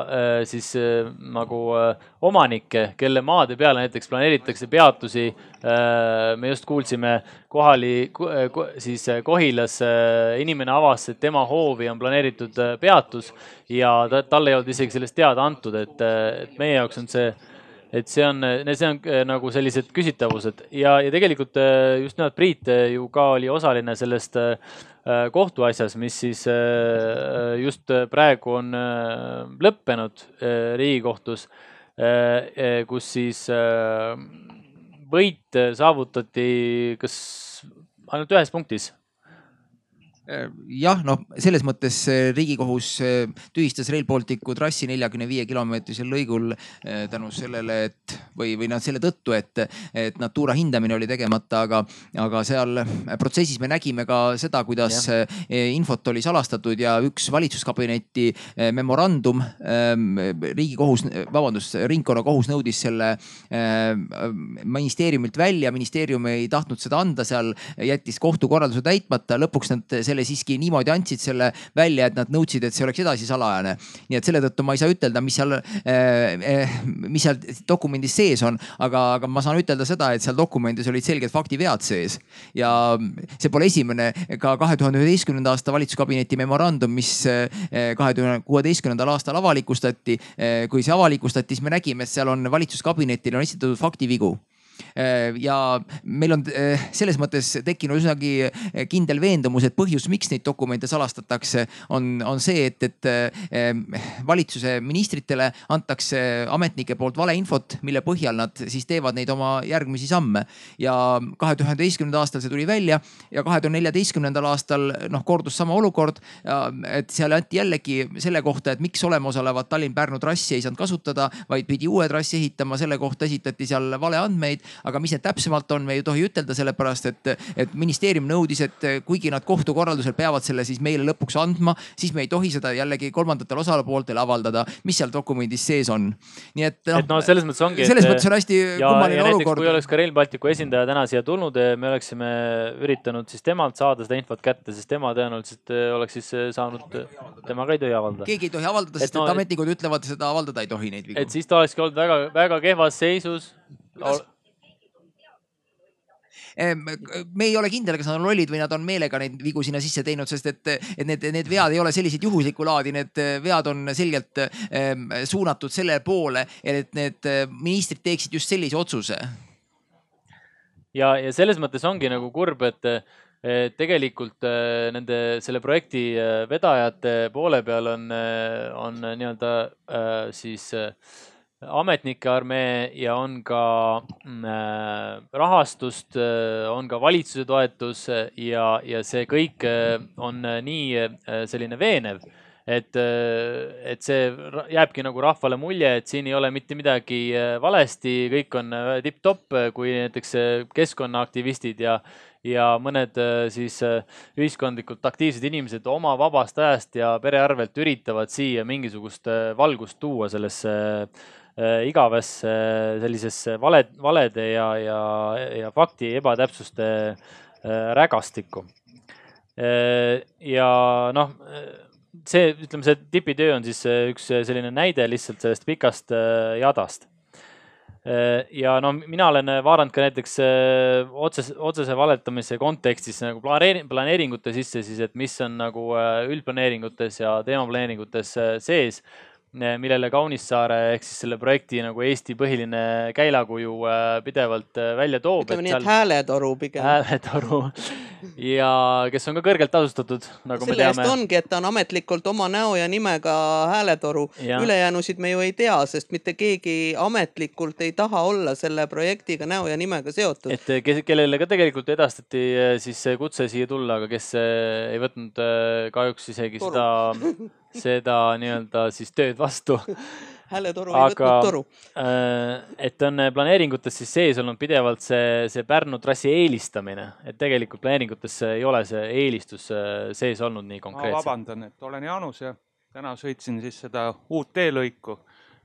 äh, siis äh, nagu äh, omanikke, kelle maade peale näiteks planeeritakse peatusi. me just kuulsime kohali, siis Kohilas inimene avas, et tema hoovi on planeeritud peatus ja ta, talle ei olnud isegi sellest teada antud, et, et meie jaoks on see et see on, see on nagu sellised küsitavused. Ja, ja tegelikult just nimelt Priit ju ka oli osaline sellest Äh, kohtuasjas, mis siis äh, just praegu on äh, lõppenud Riigikohtus, kus siis võit saavutati kas ainult ühes punktis jah, noh, selles mõttes Riigikohus äh, tühistas Rail Balticu trassi neljakümne viie kilomeetrisel lõigul äh, tänu sellele, et või, või noh, selle tõttu, et, et Natura hindamine oli tegemata, aga, aga seal protsessis me nägime ka seda, kuidas ja. Äh, infot oli salastatud ja üks valitsuskabineti memorandum ähm, riigikohus, vabandust, ringkonnakohus nõudis selle ministeeriumilt välja, ministeerium ei tahtnud seda anda, seal jättis kohtukorralduse täitmata, lõpuks nad selle meile siiski niimoodi andsid selle välja, et nad nõudsid, et see oleks edasi salajane. nii et selle tõttu ma ei saa ütelda, mis seal äh,, mis seal dokumendis sees on, aga, aga ma saan ütelda seda, et seal dokumendis olid selged faktivead sees. ja see pole esimene, ka kahe tuhande üheteistkümnenda aasta valitsuskabineti memorandum, mis kahe tuhande kuueteistkümnendal aastal avalikustati. kui see avalikustati, siis me nägime, et seal on valitsuskabinetil on esitatud faktivigu ja meil on selles mõttes tekkinud üsnagi kindel veendumus, et põhjus, miks neid dokumente salastatakse, on, on see, et, et valitsuse ministritele antakse ametnike poolt valeinfot, mille põhjal nad siis teevad neid oma järgmisi samme. ja kahe tuhande üheteistkümnendal aastal see tuli välja ja kahe tuhande neljateistkümnendal aastal noh kordus sama olukord. et seal anti jällegi selle kohta, et miks olemasolevat Tallinn-Pärnu trassi ei saanud kasutada, vaid pidi uue trassi ehitama, selle kohta esitati seal valeandmeid. Aga mis need täpsemalt on, me ei tohi ütelda, sellepärast et, et ministeerium nõudis, et kuigi nad kohtukorraldusel peavad selle siis meile lõpuks andma, siis me ei tohi seda jällegi kolmandatele osapooltele avaldada, mis seal dokumendis sees on. nii et noh. et no selles mõttes ongi. selles et, mõttes on hästi ja, kummaline ja olukord. kui oleks ka Rail Balticu esindaja täna siia tulnud, me oleksime üritanud siis temalt saada seda infot kätte, sest tema tõenäoliselt eh, oleks siis eh, saanud, temaga ei tohi avaldada. keegi ei tohi avaldada, sest et, no, et ametnikud ütlevad, seda avaldada ei tohi neid vigu. et siis ta olekski olnud väga, väga kehvas seisus. Me ei ole kindel, kas nad on lollid või nad on meelega neid vigu sinna sisse teinud, sest et, et need, need vead ei ole sellised juhuslikku laadi, need vead on selgelt suunatud selle poole, et need ministrid teeksid just sellise otsuse. ja, ja selles mõttes ongi nagu kurb, et tegelikult nende selle projekti vedajate poole peal on, on nii-öelda siis ametnike armee ja on ka mm, äh, rahastust, äh, on ka valitsuse toetus ja, ja see kõik äh, on nii selline veenev, et, et see jääbki nagu rahvale mulje, et siin ei ole mitte midagi valesti, kõik on tipp-topp, kui näiteks keskkonnaaktivistid ja, ja mõned siis ühiskondlikult aktiivsed inimesed oma vabast ajast ja pere arvelt üritavad siia mingisugust valgust tuua sellesse Äh, igavesse äh, sellisesse vale, valede ja, ja, ja fakti ebatäpsuste äh, rägastikku. ja noh, see, ütleme, see tipitöö on siis üks selline näide lihtsalt sellest pikast jadast ja no mina olen vaadanud ka näiteks otsese, otsese valetamise kontekstis nagu planeering, planeeringute sisse siis, et mis on nagu üldplaneeringutes ja teemaplaneeringutes sees millele Kaunissaare ehk siis selle projekti nagu Eesti põhiline käilakuju äh, pidevalt äh, välja toob. ütleme nii, et hääletoru pigem. hääletoru ja kes on ka kõrgelt tasustatud, nagu selle me teame. selle eest ongi, et ta on ametlikult oma näo ja nimega hääletoru. ülejäänusid me ju ei tea, sest mitte keegi ametlikult ei taha olla selle projektiga näo ja nimega seotud. et kes, kellele ka tegelikult edastati äh, siis kutse siia tulla, aga kes ei võtnud kahjuks isegi Toru. seda seda nii-öelda siis tööd vastu hääletoru ei võtnud toru. Äh, et on planeeringutes siis sees olnud pidevalt see, see Pärnu trassi eelistamine, et tegelikult planeeringutes ei ole see eelistus äh, sees olnud nii konkreetselt. ma vabandan, et olen Jaanus ja täna sõitsin siis seda uut teelõiku,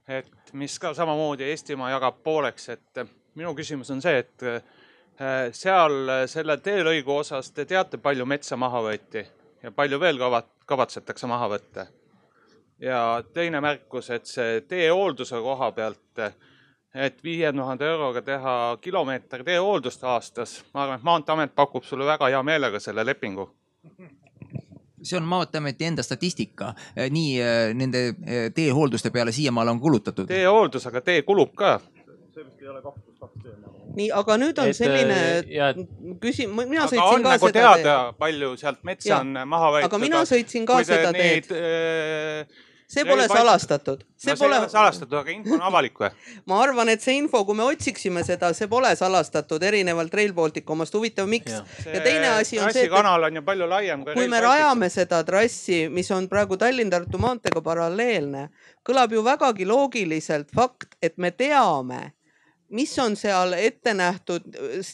et mis ka samamoodi Eestimaa jagab pooleks, et minu küsimus on see, et äh, seal selle teelõigu osas te teate, palju metsa maha võeti ja palju veel kavat-, kavatsetakse maha võtta. ja teine märkus, et see teehoolduse koha pealt, et viie tuhande euroga teha kilomeeter teehooldust aastas, ma arvan, et Maanteeamet pakub sulle väga hea meelega selle lepingu see on Maanteeameti enda statistika, nii eh, nende eh, teehoolduste peale siiamaale on kulutatud. teehooldus, aga tee kulub ka. See vist ei ole kaks pluss kaks tee nii, aga nüüd on et, selline äh, küsimus, mina sõitsin on ka nagu seda teada, palju sealt metsa ja. on maha võetud. aga mina sõitsin ka seda teed äh, see pole salastatud. see no, pole salastatud, aga info on avalik või? ma arvan, et see info, kui me otsiksime seda, see pole salastatud, erinevalt Rail Balticu omast. huvitav, miks? ja teine asi on see, et kanal on ju palju laiem kui, kui me rajame seda trassi, mis on praegu Tallinn-Tartu maanteega paralleelne, kõlab ju vägagi loogiliselt fakt, et me teame mis on seal ette nähtud,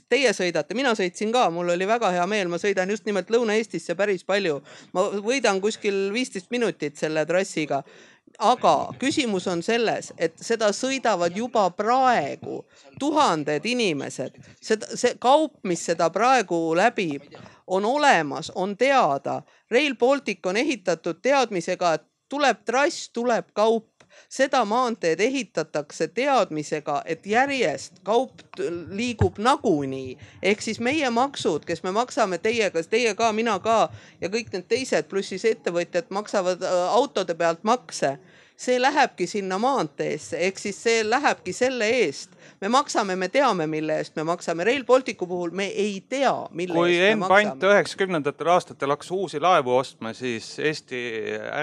teie sõidate, mina sõitsin ka, mul oli väga hea meel, ma sõidan just nimelt Lõuna-Eestisse päris palju. ma võidan kuskil viisteist minutit selle trassiga. aga küsimus on selles, et seda sõidavad juba praegu tuhanded inimesed, seda, see kaup, mis seda praegu läbib, on olemas, on teada. Rail Baltic on ehitatud teadmisega, et tuleb trass, tuleb kaup seda maanteed ehitatakse teadmisega, et järjest kaup liigub nagunii. ehk siis meie maksud, kes me maksame teiega, teie ka, mina ka ja kõik need teised, pluss siis ettevõtjad maksavad äh, autode pealt makse see lähebki sinna maanteesse, ehk siis see lähebki selle eest. me maksame, me teame, mille eest me maksame. Rail Balticu puhul me ei tea, mille kui eest me maksame. Enpant üheksakümnendatel aastatel hakkas uusi laevu ostma, siis Eesti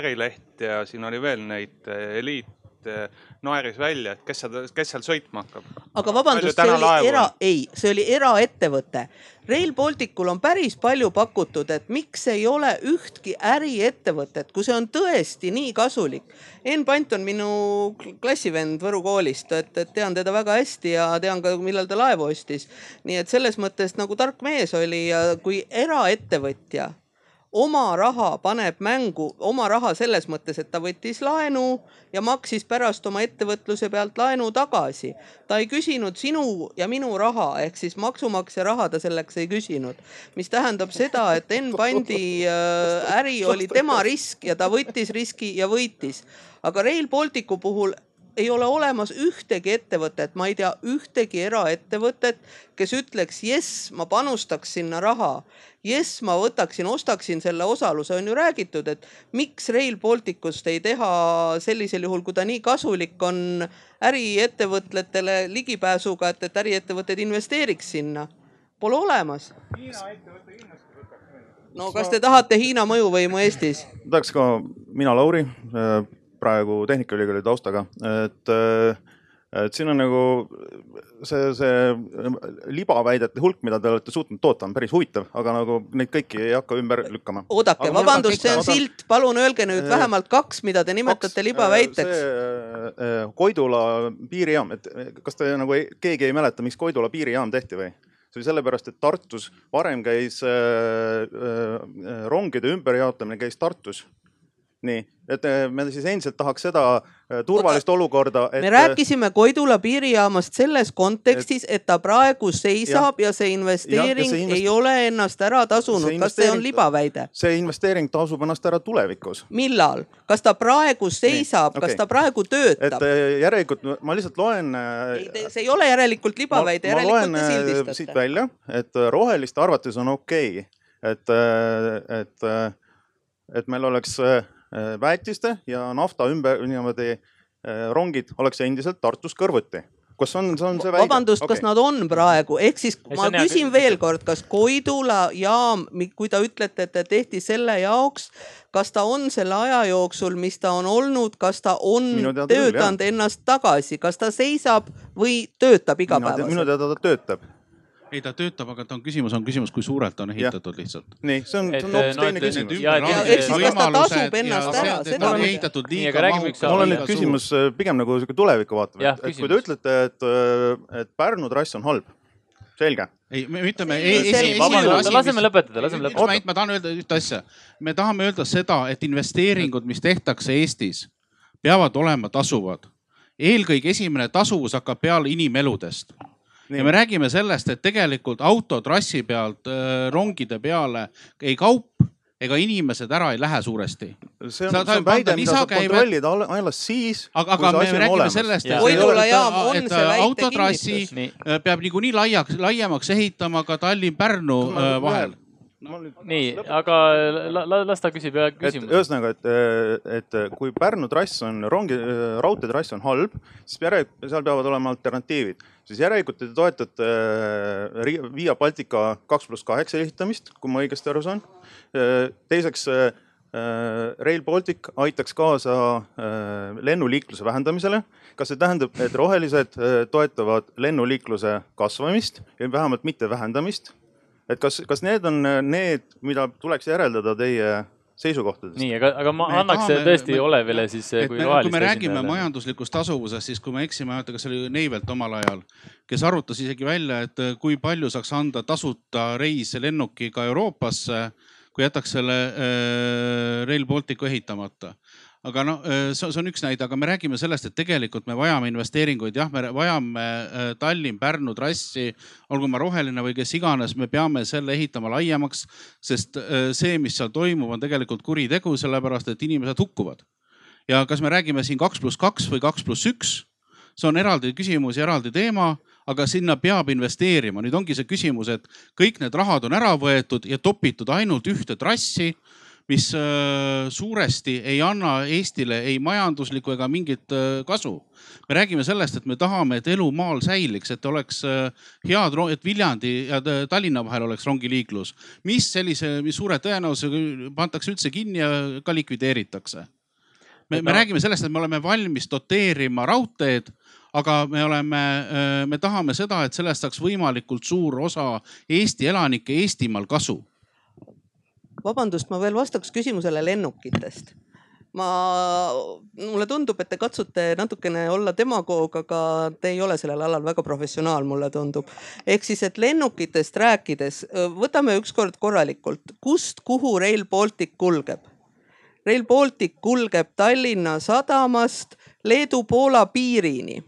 Ärileht ja siin oli veel neid eliit naeris välja, et kes seal, kes seal sõitma hakkab. aga vabandust, see oli era, ei, see oli eraettevõte. Rail Balticul on päris palju pakutud, et miks ei ole ühtki äriettevõtet, kui see on tõesti nii kasulik. Enn Pant on minu klassivend Võru koolist, et, et tean teda väga hästi ja tean ka, millal ta laevu ostis. nii et selles mõttes nagu tark mees oli ja kui eraettevõtja oma raha paneb mängu, oma raha selles mõttes, et ta võttis laenu ja maksis pärast oma ettevõtluse pealt laenu tagasi. ta ei küsinud sinu ja minu raha ehk siis maksumaksja raha ta selleks ei küsinud. mis tähendab seda, et Enn Pandi äh, äri oli tema risk ja ta võttis riski ja võitis. aga Rail Balticu puhul ei ole olemas ühtegi ettevõtet, ma ei tea ühtegi eraettevõtet, kes ütleks jess, ma panustaks sinna raha jess, ma võtaksin, ostaksin selle osaluse, on ju räägitud, et miks Rail Balticust ei teha sellisel juhul, kui ta nii kasulik on äriettevõtletele ligipääsuga, et, et äriettevõtted investeeriks sinna. Pole olemas. Hiina ettevõte kindlasti võtaks no kas te tahate Hiina mõjuvõimu Eestis? tahaks ka, mina Lauri, praegu Tehnikaülikooli taustaga, et et siin on nagu see, see libaväidete hulk, mida te olete suutnud toota, on päris huvitav, aga nagu neid kõiki ei hakka ümber lükkama. oodake, vabandust, see on silt, palun öelge nüüd äh, vähemalt kaks, mida te nimetate kaks, libaväiteks. äh, Koidula piirijaam, et kas te nagu ei, keegi ei mäleta, miks Koidula piirijaam tehti või? see oli sellepärast, et Tartus varem käis äh, äh, rongide ümberjaotamine käis Tartus nii, et äh, me siis endiselt tahaks seda äh, turvalist Oota, olukorda et.... me rääkisime Koidula piirijaamast selles kontekstis, et ta praegu seisab ja, ja see investeering ja, ja see invest... ei ole ennast ära tasunud. kas see on libaväide? see investeering tasub ennast ära tulevikus. millal? kas ta praegu seisab, okay. kas ta praegu töötab? et järelikult ma lihtsalt loen. see ei ole järelikult libaväide, järelikult te sildistate. siit välja, et roheliste arvates on okei okay., et, et, et meil oleks väetiste ja nafta ümber niimoodi äh, rongid oleks endiselt Tartus kõrvuti kas on, see on see väide? vabandust okay., kas nad on praegu, ehk siis ma küsin veel kord, kas Koidula jaam, kui te ütlete, et ta tehti selle jaoks, kas ta on selle aja jooksul, mis ta on olnud, kas ta on töötanud ennast tagasi, kas ta seisab või töötab igapäevaselt? minu teada ta töötab ei, ta töötab, aga ta on küsimus, on küsimus, kui suurelt on ehitatud ja. lihtsalt. nii, see on, see on hoopis teine küsimus. kas ta tasub ennast ära, seda on ehitatud liiga mahukalt. mul on nüüd küsimus äh, pigem nagu sihuke tulevikku vaatav, et, et kui te ütlete, et, äh, et Pärnu trass on halb, selge. ei, me ütleme. laseme lõpetada, laseme lõpetada. ma tahan öelda ühte asja. me tahame öelda seda, et investeeringud, mis tehtakse Eestis, peavad olema tasuvad. eelkõige esimene tasuvus hakkab peale inimeludest ja me räägime sellest, et tegelikult autotrassi pealt äh, rongide peale ei kaup ega inimesed ära ei lähe suuresti. see on, see on väide, mida saab kontrollida alles siis. aga, aga me räägime olemas. sellest, et, et, autotrassi kinnitus. peab niikuinii laiaks, laiemaks ehitama ka Tallinn-Pärnu äh, vahel nii, aga la, la, las ta küsib ja küsimus. ühesõnaga, et, et kui Pärnu trass on rongi, raudteetrass on halb, siis järelikult seal peavad olema alternatiivid. Siis järelikult te toetate äh, Via Baltica kaks pluss kaheksa ehitamist, kui ma õigesti aru saan. Äh, teiseks äh, Rail Baltic aitaks kaasa lennuliikluse vähendamisele. kas see tähendab, et rohelised toetavad lennuliikluse kasvamist ja vähemalt mitte vähendamist? et kas, kas need on need, mida tuleks järeldada teie seisukohtadest. nii, aga, aga ma me annaks tahame, tõesti me, Olevile siis. kui, me, kui me räägime esinejale. majanduslikust tasuvusest, siis kui ma ei eksi, ma ei mäleta, kas see oli Neivelt omal ajal, kes arvutas isegi välja, et äh, kui palju saaks anda tasuta reise lennukiga Euroopasse, kui jätaks selle äh, Rail Balticu ehitamata aga noh, see on üks näide, aga me räägime sellest, et tegelikult me vajame investeeringuid, jah, me vajame Tallinn-Pärnu trassi, olgu ma roheline või kes iganes, me peame selle ehitama laiemaks, sest see, mis seal toimub, on tegelikult kuritegu, sellepärast et inimesed hukkuvad. ja kas me räägime siin kaks pluss kaks või kaks pluss üks, see on eraldi küsimus ja eraldi teema aga sinna peab investeerima. nüüd ongi see küsimus, et kõik need rahad on ära võetud ja topitud ainult ühte trassi mis äh, suuresti ei anna Eestile ei majanduslikku ega mingit äh, kasu. me räägime sellest, et me tahame, et elu maal säiliks, et oleks äh, head, et Viljandi ja Tallinna vahel oleks rongiliiklus, mis sellise, mis suure tõenäosusega pandakse üldse kinni ja ka likvideeritakse. me, me räägime sellest, et me oleme valmis doteerima raudteed aga me oleme, me tahame seda, et sellest saaks võimalikult suur osa Eesti elanikke Eestimaal kasu vabandust, ma veel vastaks küsimusele lennukitest ma, mulle tundub, et te katsute natukene olla demagoog, aga te ei ole sellel alal väga professionaal, mulle tundub. ehk siis, et lennukitest rääkides, võtame ükskord korralikult, kust, kuhu Rail Baltic kulgeb? Rail Baltic kulgeb Tallinna sadamast Leedu-Poola piirini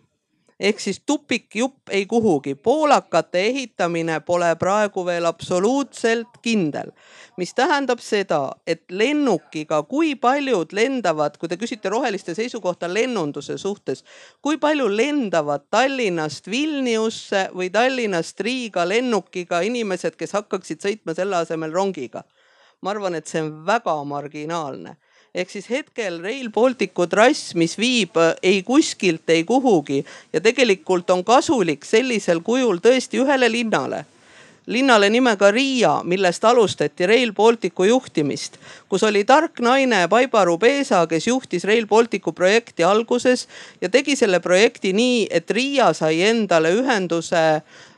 ehk siis tupikjupp ei kuhugi. poolakate ehitamine pole praegu veel absoluutselt kindel, mis tähendab seda, et lennukiga, kui paljud lendavad, kui te küsite roheliste seisukohta lennunduse suhtes, kui palju lendavad Tallinnast Vilniusse või Tallinnast Riiga lennukiga inimesed, kes hakkaksid sõitma selle asemel rongiga? ma arvan, et see on väga marginaalne ehk siis hetkel Rail Balticu trass, mis viib äh, ei kuskilt, ei kuhugi. Ja tegelikult on kasulik sellisel kujul tõesti ühele linnale. Linnale nimega Riia, millest alustati Rail Balticu juhtimist, kus oli tark naine Baibaru Peesa, kes juhtis Rail Balticu projekti alguses ja tegi selle projekti nii, et Riia sai endale ühenduse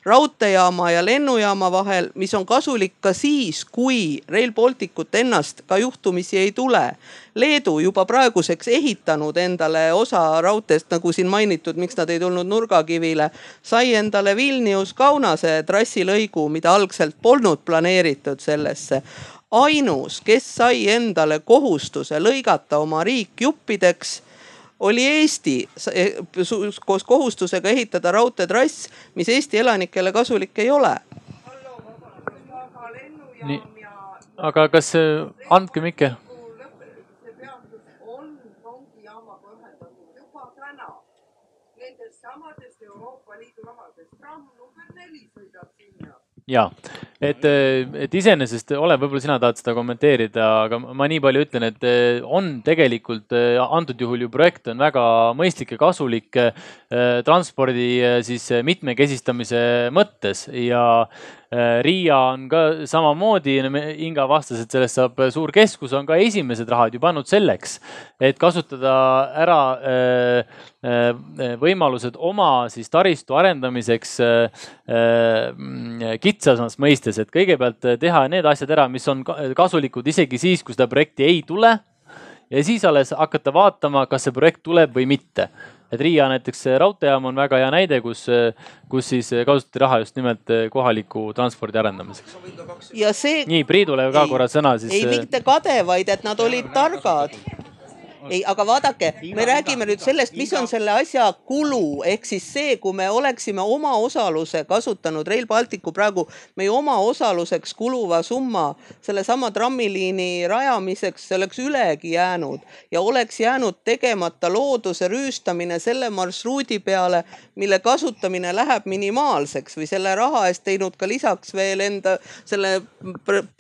raudteejaama ja lennujaama vahel, mis on kasulik ka siis, kui Rail Balticut ennast ka juhtumisi ei tule. Leedu juba praeguseks ehitanud endale osa raudteest, nagu siin mainitud, miks nad ei tulnud nurgakivile, sai endale Vilnius-Kaunase trassilõigu, mida algselt polnud planeeritud sellesse ainus, kes sai endale kohustuse lõigata oma riik juppideks oli Eesti eh, koos kohustusega ehitada raudteetrass, mis Eesti elanikele kasulik ei ole. nii, aga kas, andke Mikke. Ja, et, et iseenesest Olev, võib-olla sina tahad seda kommenteerida, aga ma nii palju ütlen, et eh, on tegelikult eh, antud juhul ju projekt on väga mõistlik ja kasulik transpordi siis mitmekesistamise mõttes ja Äh, Riia on ka samamoodi, Inga vastas, et sellest saab suur keskus, on ka esimesed rahad ju pannud selleks, et kasutada ära äh, äh, võimalused oma siis taristu arendamiseks kitsamas mõistes, et kõigepealt teha need asjad ära, mis on kasulikud isegi siis, kui seda projekti ei tule ja siis alles hakata vaatama, kas see projekt tuleb või mitte et Riia näiteks raudteejaam on väga hea näide, kus, kus siis kasutati raha just nimelt kohaliku transpordi arendamiseks. ja see. nii, Priidule ka korra sõna siis. ei mitte kade, vaid et nad olid targad ei, aga vaadake, me räägime nüüd sellest, mis on selle asja kulu, ehk siis see, kui me oleksime oma osaluse kasutanud Rail Balticu praegu meie oma osaluseks kuluva summa sellesama trammiliini rajamiseks, see oleks ülegi jäänud ja oleks jäänud tegemata looduse rüüstamine selle marsruudi peale, mille kasutamine läheb minimaalseks või selle raha eest teinud ka lisaks veel enda selle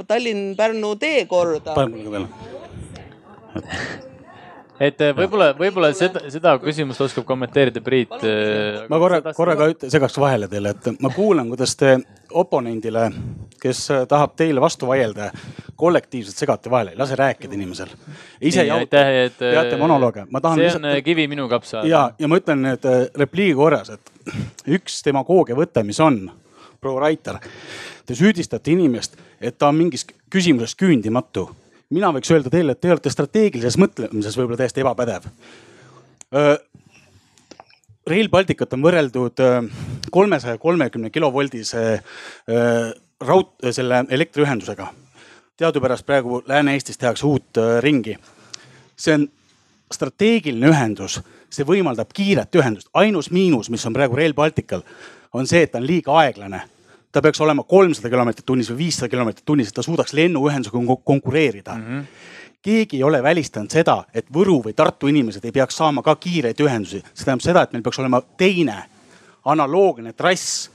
Tallinn-Pärnu teekorda et äh, võib-olla, võib-olla seda, seda küsimust oskab kommenteerida Priit. Äh, ma korra, korra ka üt, segaks vahele teile, et ma kuulan, kuidas te oponendile, kes äh, tahab teile vastu vaielda, kollektiivselt segate vahele, lase rääkida inimesel. ise jauta, peate monolooge. see on lihtsalt... kivi minu kapsa. ja, ja ma ütlen nüüd repliigi korras, et üks demagoogia võte, mis on, proua Raiter, te süüdistate inimest, et ta on mingis küsimuses küündimatu mina võiks öelda teile, et te olete strateegilises mõtlemises võib-olla täiesti ebapädev. Rail Balticut on võrreldud kolmesaja kolmekümne kilovoldise raud-, selle elektriühendusega. teadupärast praegu Lääne-Eestis tehakse uut ringi. see on strateegiline ühendus, see võimaldab kiiret ühendust. ainus miinus, mis on praegu Rail Baltical, on see, et ta on liiga aeglane ta peaks olema kolmsada kilomeetrit tunnis või viissada kilomeetrit tunnis, et ta suudaks lennuühendusega konkureerida mm. -hmm keegi ei ole välistanud seda, et Võru või Tartu inimesed ei peaks saama ka kiireid ühendusi. see tähendab seda, et meil peaks olema teine analoogne trass,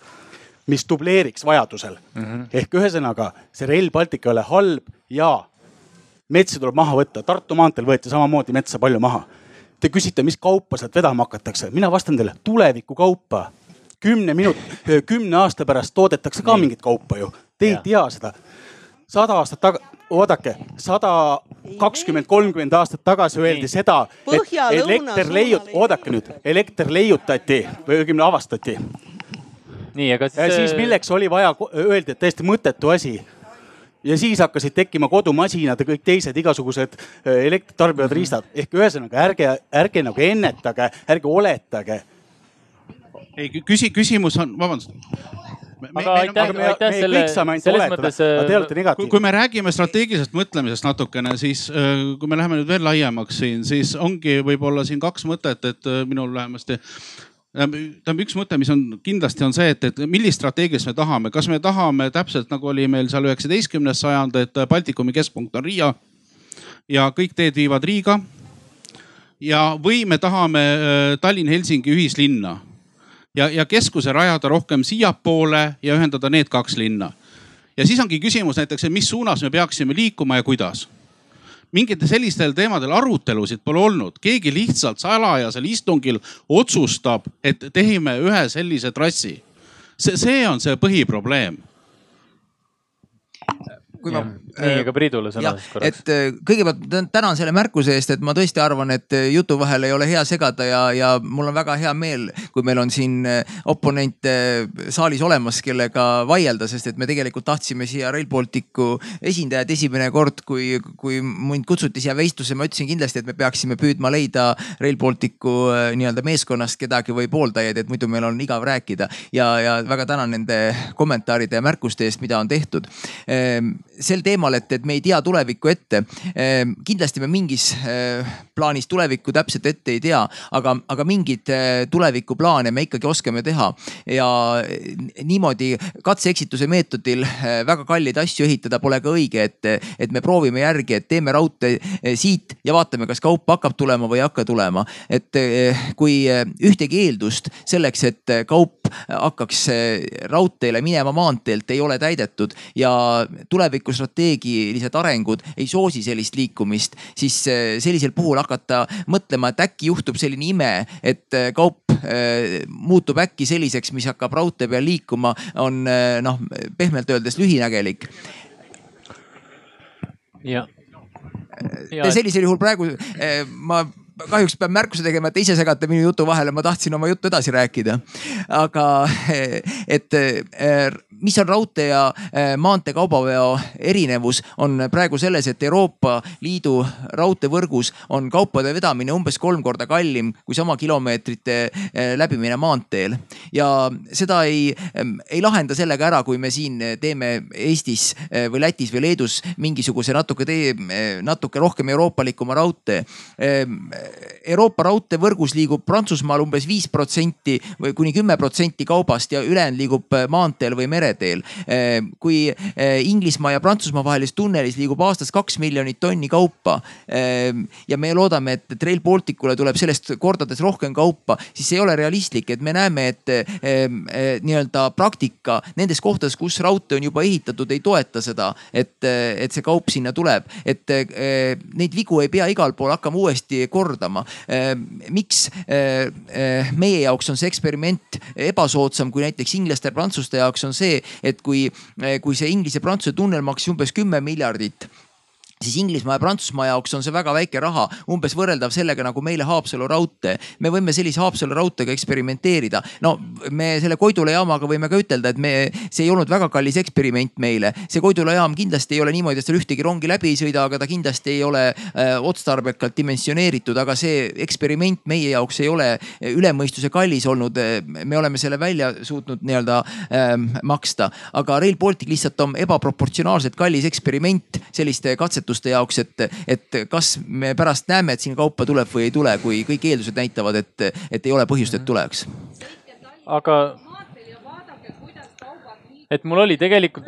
mis dubleeriks vajadusel mm. -hmm. ehk ühesõnaga see Rail Baltic ei ole halb ja metsi tuleb maha võtta, Tartu maanteel võeti samamoodi metsa palju maha. Te küsite, mis kaupa sealt vedama hakatakse, mina vastan teile tulevikukaupa. Kümne minut, kümne aasta pärast toodetakse ka mingit kaupa ju, te ei tea seda. sada aastat taga, oodake, sada kakskümmend, kolmkümmend aastat tagasi öeldi seda, et elekter leiut-, oodake nüüd, elekter leiutati või õigemini avastati. nii, aga siis. siis äh, milleks oli vaja, öeldi, et täiesti mõttetu asi ja siis hakkasid tekkima kodumasinad ja kõik teised igasugused äh, elektrit tarbivad riistad ehk ühesõnaga ärge, ärge nagu ennetage, ärge oletage. Ei küsi, küsimus on, vabandust aga aitäh, aitäh selle, selles mõttes. Te olete negatiivsed. kui me räägime strateegilisest mõtlemisest natukene, siis äh, kui me läheme nüüd veel laiemaks siin, siis ongi võib-olla siin kaks mõtet, et äh, minul vähemasti tähendab üks mõte, mis on kindlasti on see, et, et millist strateegiat me tahame, kas me tahame täpselt nagu oli meil seal üheksateistkümnes sajand, et Baltikumi keskpunkt on Riia ja kõik teed viivad Riiga. ja, või me tahame äh, Tallinn-Helsingi ühislinna ja, ja keskuse rajada rohkem siiapoole ja ühendada need kaks linna. ja siis ongi küsimus näiteks, et mis suunas me peaksime liikuma ja kuidas mingitel sellistel teemadel arutelusid pole olnud, keegi lihtsalt salajasel istungil otsustab, et tehime ühe sellise trassi. see, see on see põhiprobleem kui ma. nii, aga Priidule sõna siis korraks. et äh, kõigepealt tänan selle märkuse eest, et ma tõesti arvan, et äh, jutu vahel ei ole hea segada ja, ja mul on väga hea meel, kui meil on siin äh, oponente saalis olemas, kellega vaielda, sest et me tegelikult tahtsime siia Rail Balticu esindajad esimene kord, kui, kui mind kutsuti siia vestlusse, ma ütlesin kindlasti, et me peaksime püüdma leida Rail Balticu nii-öelda meeskonnast kedagi või pooldajaid, et muidu meil on igav rääkida ja, ja väga tänan nende kommentaaride ja märkuste eest, mida on tehtud ehm, sel teemal, et, et me ei tea tulevikku ette. Ehm, kindlasti me mingis eh, plaanis tulevikku täpselt ette ei tea, aga, aga mingeid eh, tulevikuplaane me ikkagi oskame teha. ja niimoodi katse-eksituse meetodil eh, väga kalleid asju ehitada pole ka õige, et, et me proovime järgi, et teeme raudtee siit ja vaatame, kas kaup hakkab tulema või ei hakka tulema. et kui ühtegi eeldust selleks, et kaup hakkaks raudteele minema maanteelt, ei ole täidetud ja tulevikus tulevikustrateegilised arengud ei soosi sellist liikumist, siis äh, sellisel puhul hakata mõtlema, et äkki juhtub selline ime, et äh, kaup muutub äkki selliseks, mis hakkab raudtee peal liikuma, on noh, pehmelt öeldes lühinägelik. ja. sellisel juhul praegu ma kahjuks pean märkuse tegema, et te ise segate minu jutu vahele, ma tahtsin oma juttu edasi rääkida. aga et mis on raudtee ja maantee kaubaveo erinevus, on praegu selles, et Euroopa Liidu raudteevõrgus on kaupade vedamine umbes kolm korda kallim kui sama kilomeetrite läbimine maanteel. ja seda ei, ei lahenda sellega ära, kui me siin teeme Eestis või Lätis või Leedus mingisuguse natuke tee, natuke rohkem euroopalikuma raudtee Euroopa raudteevõrgus liigub Prantsusmaal umbes viis protsenti või kuni kümme protsenti kaubast ja ülejäänud liigub äh, maanteel või mereteel. Äh, kui äh, Inglismaa ja Prantsusmaa vahelises tunnelis liigub aastas kaks miljonit tonni kaupa ja me loodame, et Rail Balticule tuleb sellest kordades rohkem kaupa, siis ei ole realistlik, et me näeme, et nii-öelda praktika nendes kohtades, kus raudtee on juba ehitatud, ei toeta seda, et, et see kaup sinna tuleb, et neid vigu ei pea igal pool hakkama uuesti kordama. Ehm, miks ehm, ehm, meie jaoks on see eksperiment ebasoodsam kui näiteks inglaste ja prantsuste jaoks on see, et kui, kui see Inglise-Prantsuse tunnel maksis umbes kümme miljardit siis Inglismaa ja Prantsusmaa jaoks on see väga väike raha, umbes võrreldav sellega nagu meile Haapsalu raudtee. me võime sellise Haapsalu raudteega eksperimenteerida. no me selle Koidula jaamaga võime ka ütelda, et me, see ei olnud väga kallis eksperiment meile. see Koidula jaam kindlasti ei ole niimoodi, et seal ühtegi rongi läbi ei sõida, aga ta kindlasti ei ole äh, otstarbekalt dimensioneeritud, aga see eksperiment meie jaoks ei ole üle mõistuse kallis olnud. me oleme selle välja suutnud nii-öelda äh, maksta, aga Rail Baltic lihtsalt on ebaproportsionaalselt kallis eksperiment selliste katsete toetuste jaoks, et, et kas me pärast näeme, et siin kaupa tuleb või ei tule, kui kõik eeldused näitavad, et, et ei ole põhjust, et tuleks. aga, et mul oli tegelikult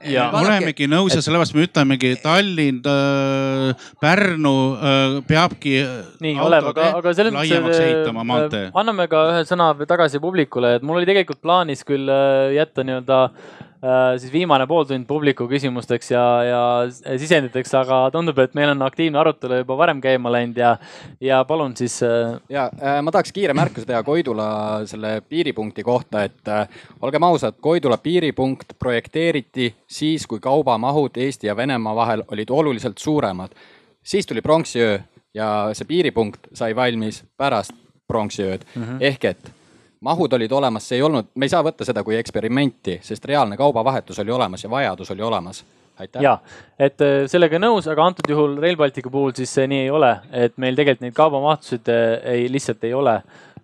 ja me olemegi nõus ja sellepärast me ütlemegi, Tallinn äh,, Pärnu äh, peabki. nii, Olev, aga, aga selles mõttes ehitama maantee. anname ka ühe sõna tagasi publikule, et mul oli tegelikult plaanis küll äh, jätta nii-öelda Äh, siis viimane pooltund publiku küsimusteks ja, ja sisenditeks, aga tundub, et meil on aktiivne arutelu juba varem käima läinud ja, ja palun siis. Äh, ja äh, ma tahaks kiire märkuse teha Koidula selle piiripunkti kohta, et olgem ausad, Koidula piiripunkt projekteeriti siis, kui kaubamahud Eesti ja Venemaa vahel olid oluliselt suuremad. siis tuli pronksiöö ja see piiripunkt sai valmis pärast pronksiööd mm -hmm. ehk et mahud olid olemas, see ei olnud, me ei saa võtta seda kui eksperimenti, sest reaalne kaubavahetus oli olemas ja vajadus oli olemas. Ja, et äh, sellega nõus, aga antud juhul Rail Balticu puhul siis see nii ei ole, et meil tegelikult neid kaubamahtusid äh, ei, lihtsalt ei ole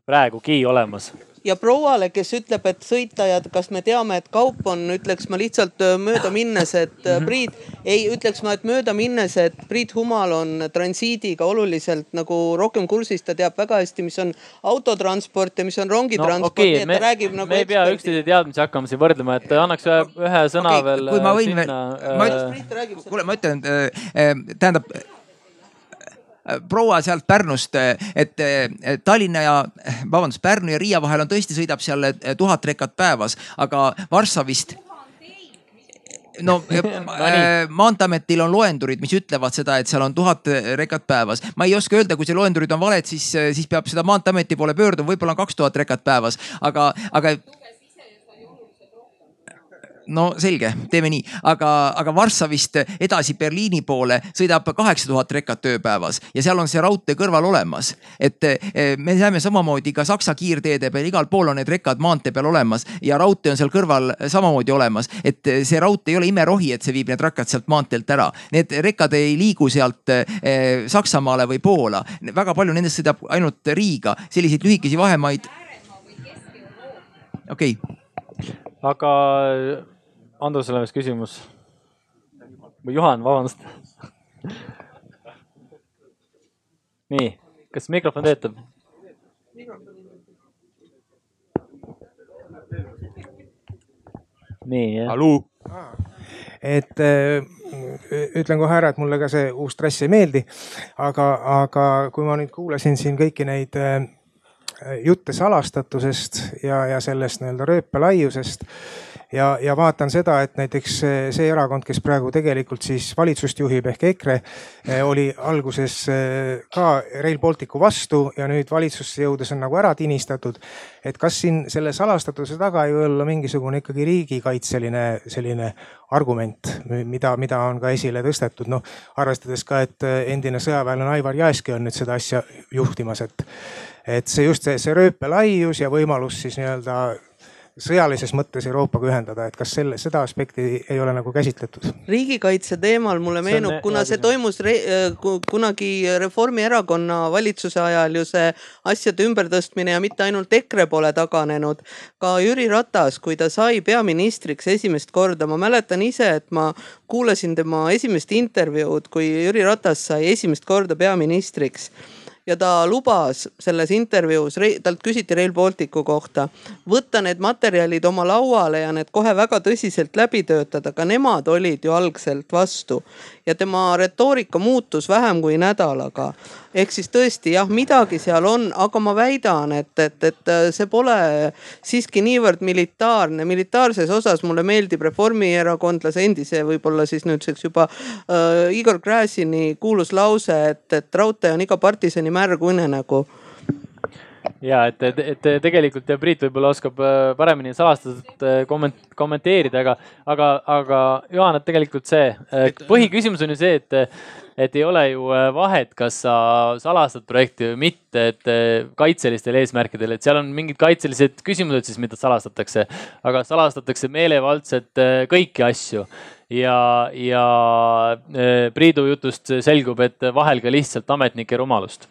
praegugi olemas ja prouale, kes ütleb, et sõita ja kas me teame, et kaup on, ütleks ma lihtsalt äh, mööda minnes, et mm -hmm. Priit, ei ütleks ma, et mööda minnes, et Priit Humal on transiidiga oluliselt nagu rohkem kursis, ta teab väga hästi, mis on autotransport ja mis on rongitransport no,. Okay, me, nagu me ei pea üksteise teadmisi hakkama siin võrdlema, et annaks ühe, ühe sõna okay, veel. kui ma võin sinna, veel. kuule, ma ütlen, tähendab Äh, proua sealt Pärnust, äh, et äh, Tallinna ja vabandust, Pärnu ja Riia vahel on tõesti, sõidab seal tuhat rekat päevas, aga Varssavist no maanteeametil on loendurid, mis ütlevad seda, et seal on tuhat rekat päevas. ma ei oska öelda, kui see loendurid on valed, siis, siis peab seda maanteeameti poole pöörduma, võib-olla on kaks tuhat rekat päevas, aga, aga no selge, teeme nii, aga, aga Varssavist edasi Berliini poole sõidab kaheksa tuhat rekat ööpäevas ja seal on see raudtee kõrval olemas. et e, me näeme samamoodi ka Saksa kiirteede peal, igal pool on need rekad maantee peal olemas ja raudtee on seal kõrval samamoodi olemas. et see raudtee ei ole imerohi, et see viib need rekad sealt maanteelt ära. Need rekad ei liigu sealt e, Saksamaale või Poola, väga palju nendest sõidab ainult Riiga, selliseid lühikesi vahemaid. okei okay. aga Andrusele vist küsimus. või Juhan, vabandust nii, kas mikrofon töötab? nii, jah. hallo. et äh, ütlen kohe ära, et mulle ka see uus trass ei meeldi. aga, aga kui ma nüüd kuulasin siin kõiki neid äh, jutte salastatusest ja, ja sellest nii-öelda rööpelaiusest ja, ja vaatan seda, et näiteks see erakond, kes praegu tegelikult siis valitsust juhib ehk EKRE, eh, oli alguses eh, ka Rail Balticu vastu ja nüüd valitsusse jõudes on nagu ära tinistatud. et kas siin selle salastatuse taga ei või olla mingisugune ikkagi riigikaitseline selline argument, mida, mida on ka esile tõstetud, noh arvestades ka, et endine sõjaväelane Aivar Jääski on nüüd seda asja juhtimas, et et see just see, see rööpelaius ja võimalus siis nii-öelda sõjalises mõttes Euroopaga ühendada, et kas selle, seda aspekti ei ole nagu käsitletud? riigikaitse teemal mulle meenub, kuna see toimus re, kunagi Reformierakonna valitsuse ajal ju see asjade ümbertõstmine ja mitte ainult EKRE pole taganenud. ka Jüri Ratas, kui ta sai peaministriks esimest korda, ma mäletan ise, et ma kuulasin tema esimest intervjuud, kui Jüri Ratas sai esimest korda peaministriks ja ta lubas selles intervjuus, talt küsiti Rail Balticu kohta, võtta need materjalid oma lauale ja need kohe väga tõsiselt läbi töötada, ka nemad olid ju algselt vastu ja tema retoorika muutus vähem kui nädalaga. Ehk siis tõesti jah, midagi seal on, aga ma väidan, et, et, et see pole siiski niivõrd militaarne. militaarses osas mulle meeldib reformierakondlase endise, võib-olla siis nüüdseks juba äh, Igor Gräzini kuulus lause, et, et raudtee on iga partisani märg unenägu ja et, et, et tegelikult ja Priit võib-olla oskab äh, paremini salastatult äh, komment, kommenteerida, aga, aga, aga Juhan, et tegelikult see äh, põhiküsimus on ju see, et, et ei ole ju vahet, kas sa salastad projekti või mitte, et kaitselistel eesmärkidel, et seal on mingid kaitselised küsimused siis, mida salastatakse, aga salastatakse meelevaldselt kõiki asju. Ja, ja Priidu jutust selgub, et vahel ka lihtsalt ametnike rumalust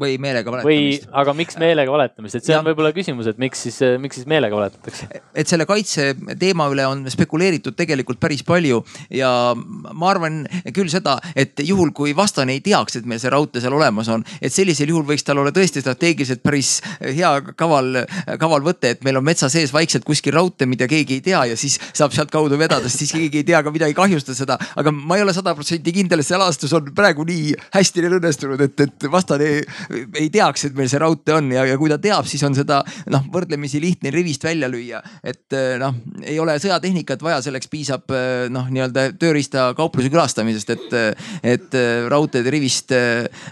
või meelega valetamist. või, aga miks meelega valetamist, et see ja. on võib-olla küsimus, et miks siis, miks siis meelega valetatakse? et selle kaitse teema üle on spekuleeritud tegelikult päris palju ja ma arvan küll seda, et juhul kui vastane ei teaks, et meil see raudtee seal olemas on, et sellisel juhul võiks tal olla tõesti strateegiliselt päris hea kaval, kaval võte, et meil on metsa sees vaikselt kuskil raudtee, mida keegi ei tea ja siis saab sealtkaudu vedada, sest siis keegi ei tea ka midagi kahjustada seda. aga ma ei ole sada protsenti kindel, et see alastus on praegu nii hästi neil õnnestunud, et, et vastane ei teaks, et meil see raudtee on ja, ja kui ta teab, siis on seda noh, võrdlemisi lihtne rivist välja lüüa. et noh, ei ole sõjatehnikat vaja, selleks piisab noh, nii-öelda tööriistakaupluse külastamisest, et, et raudteed rivist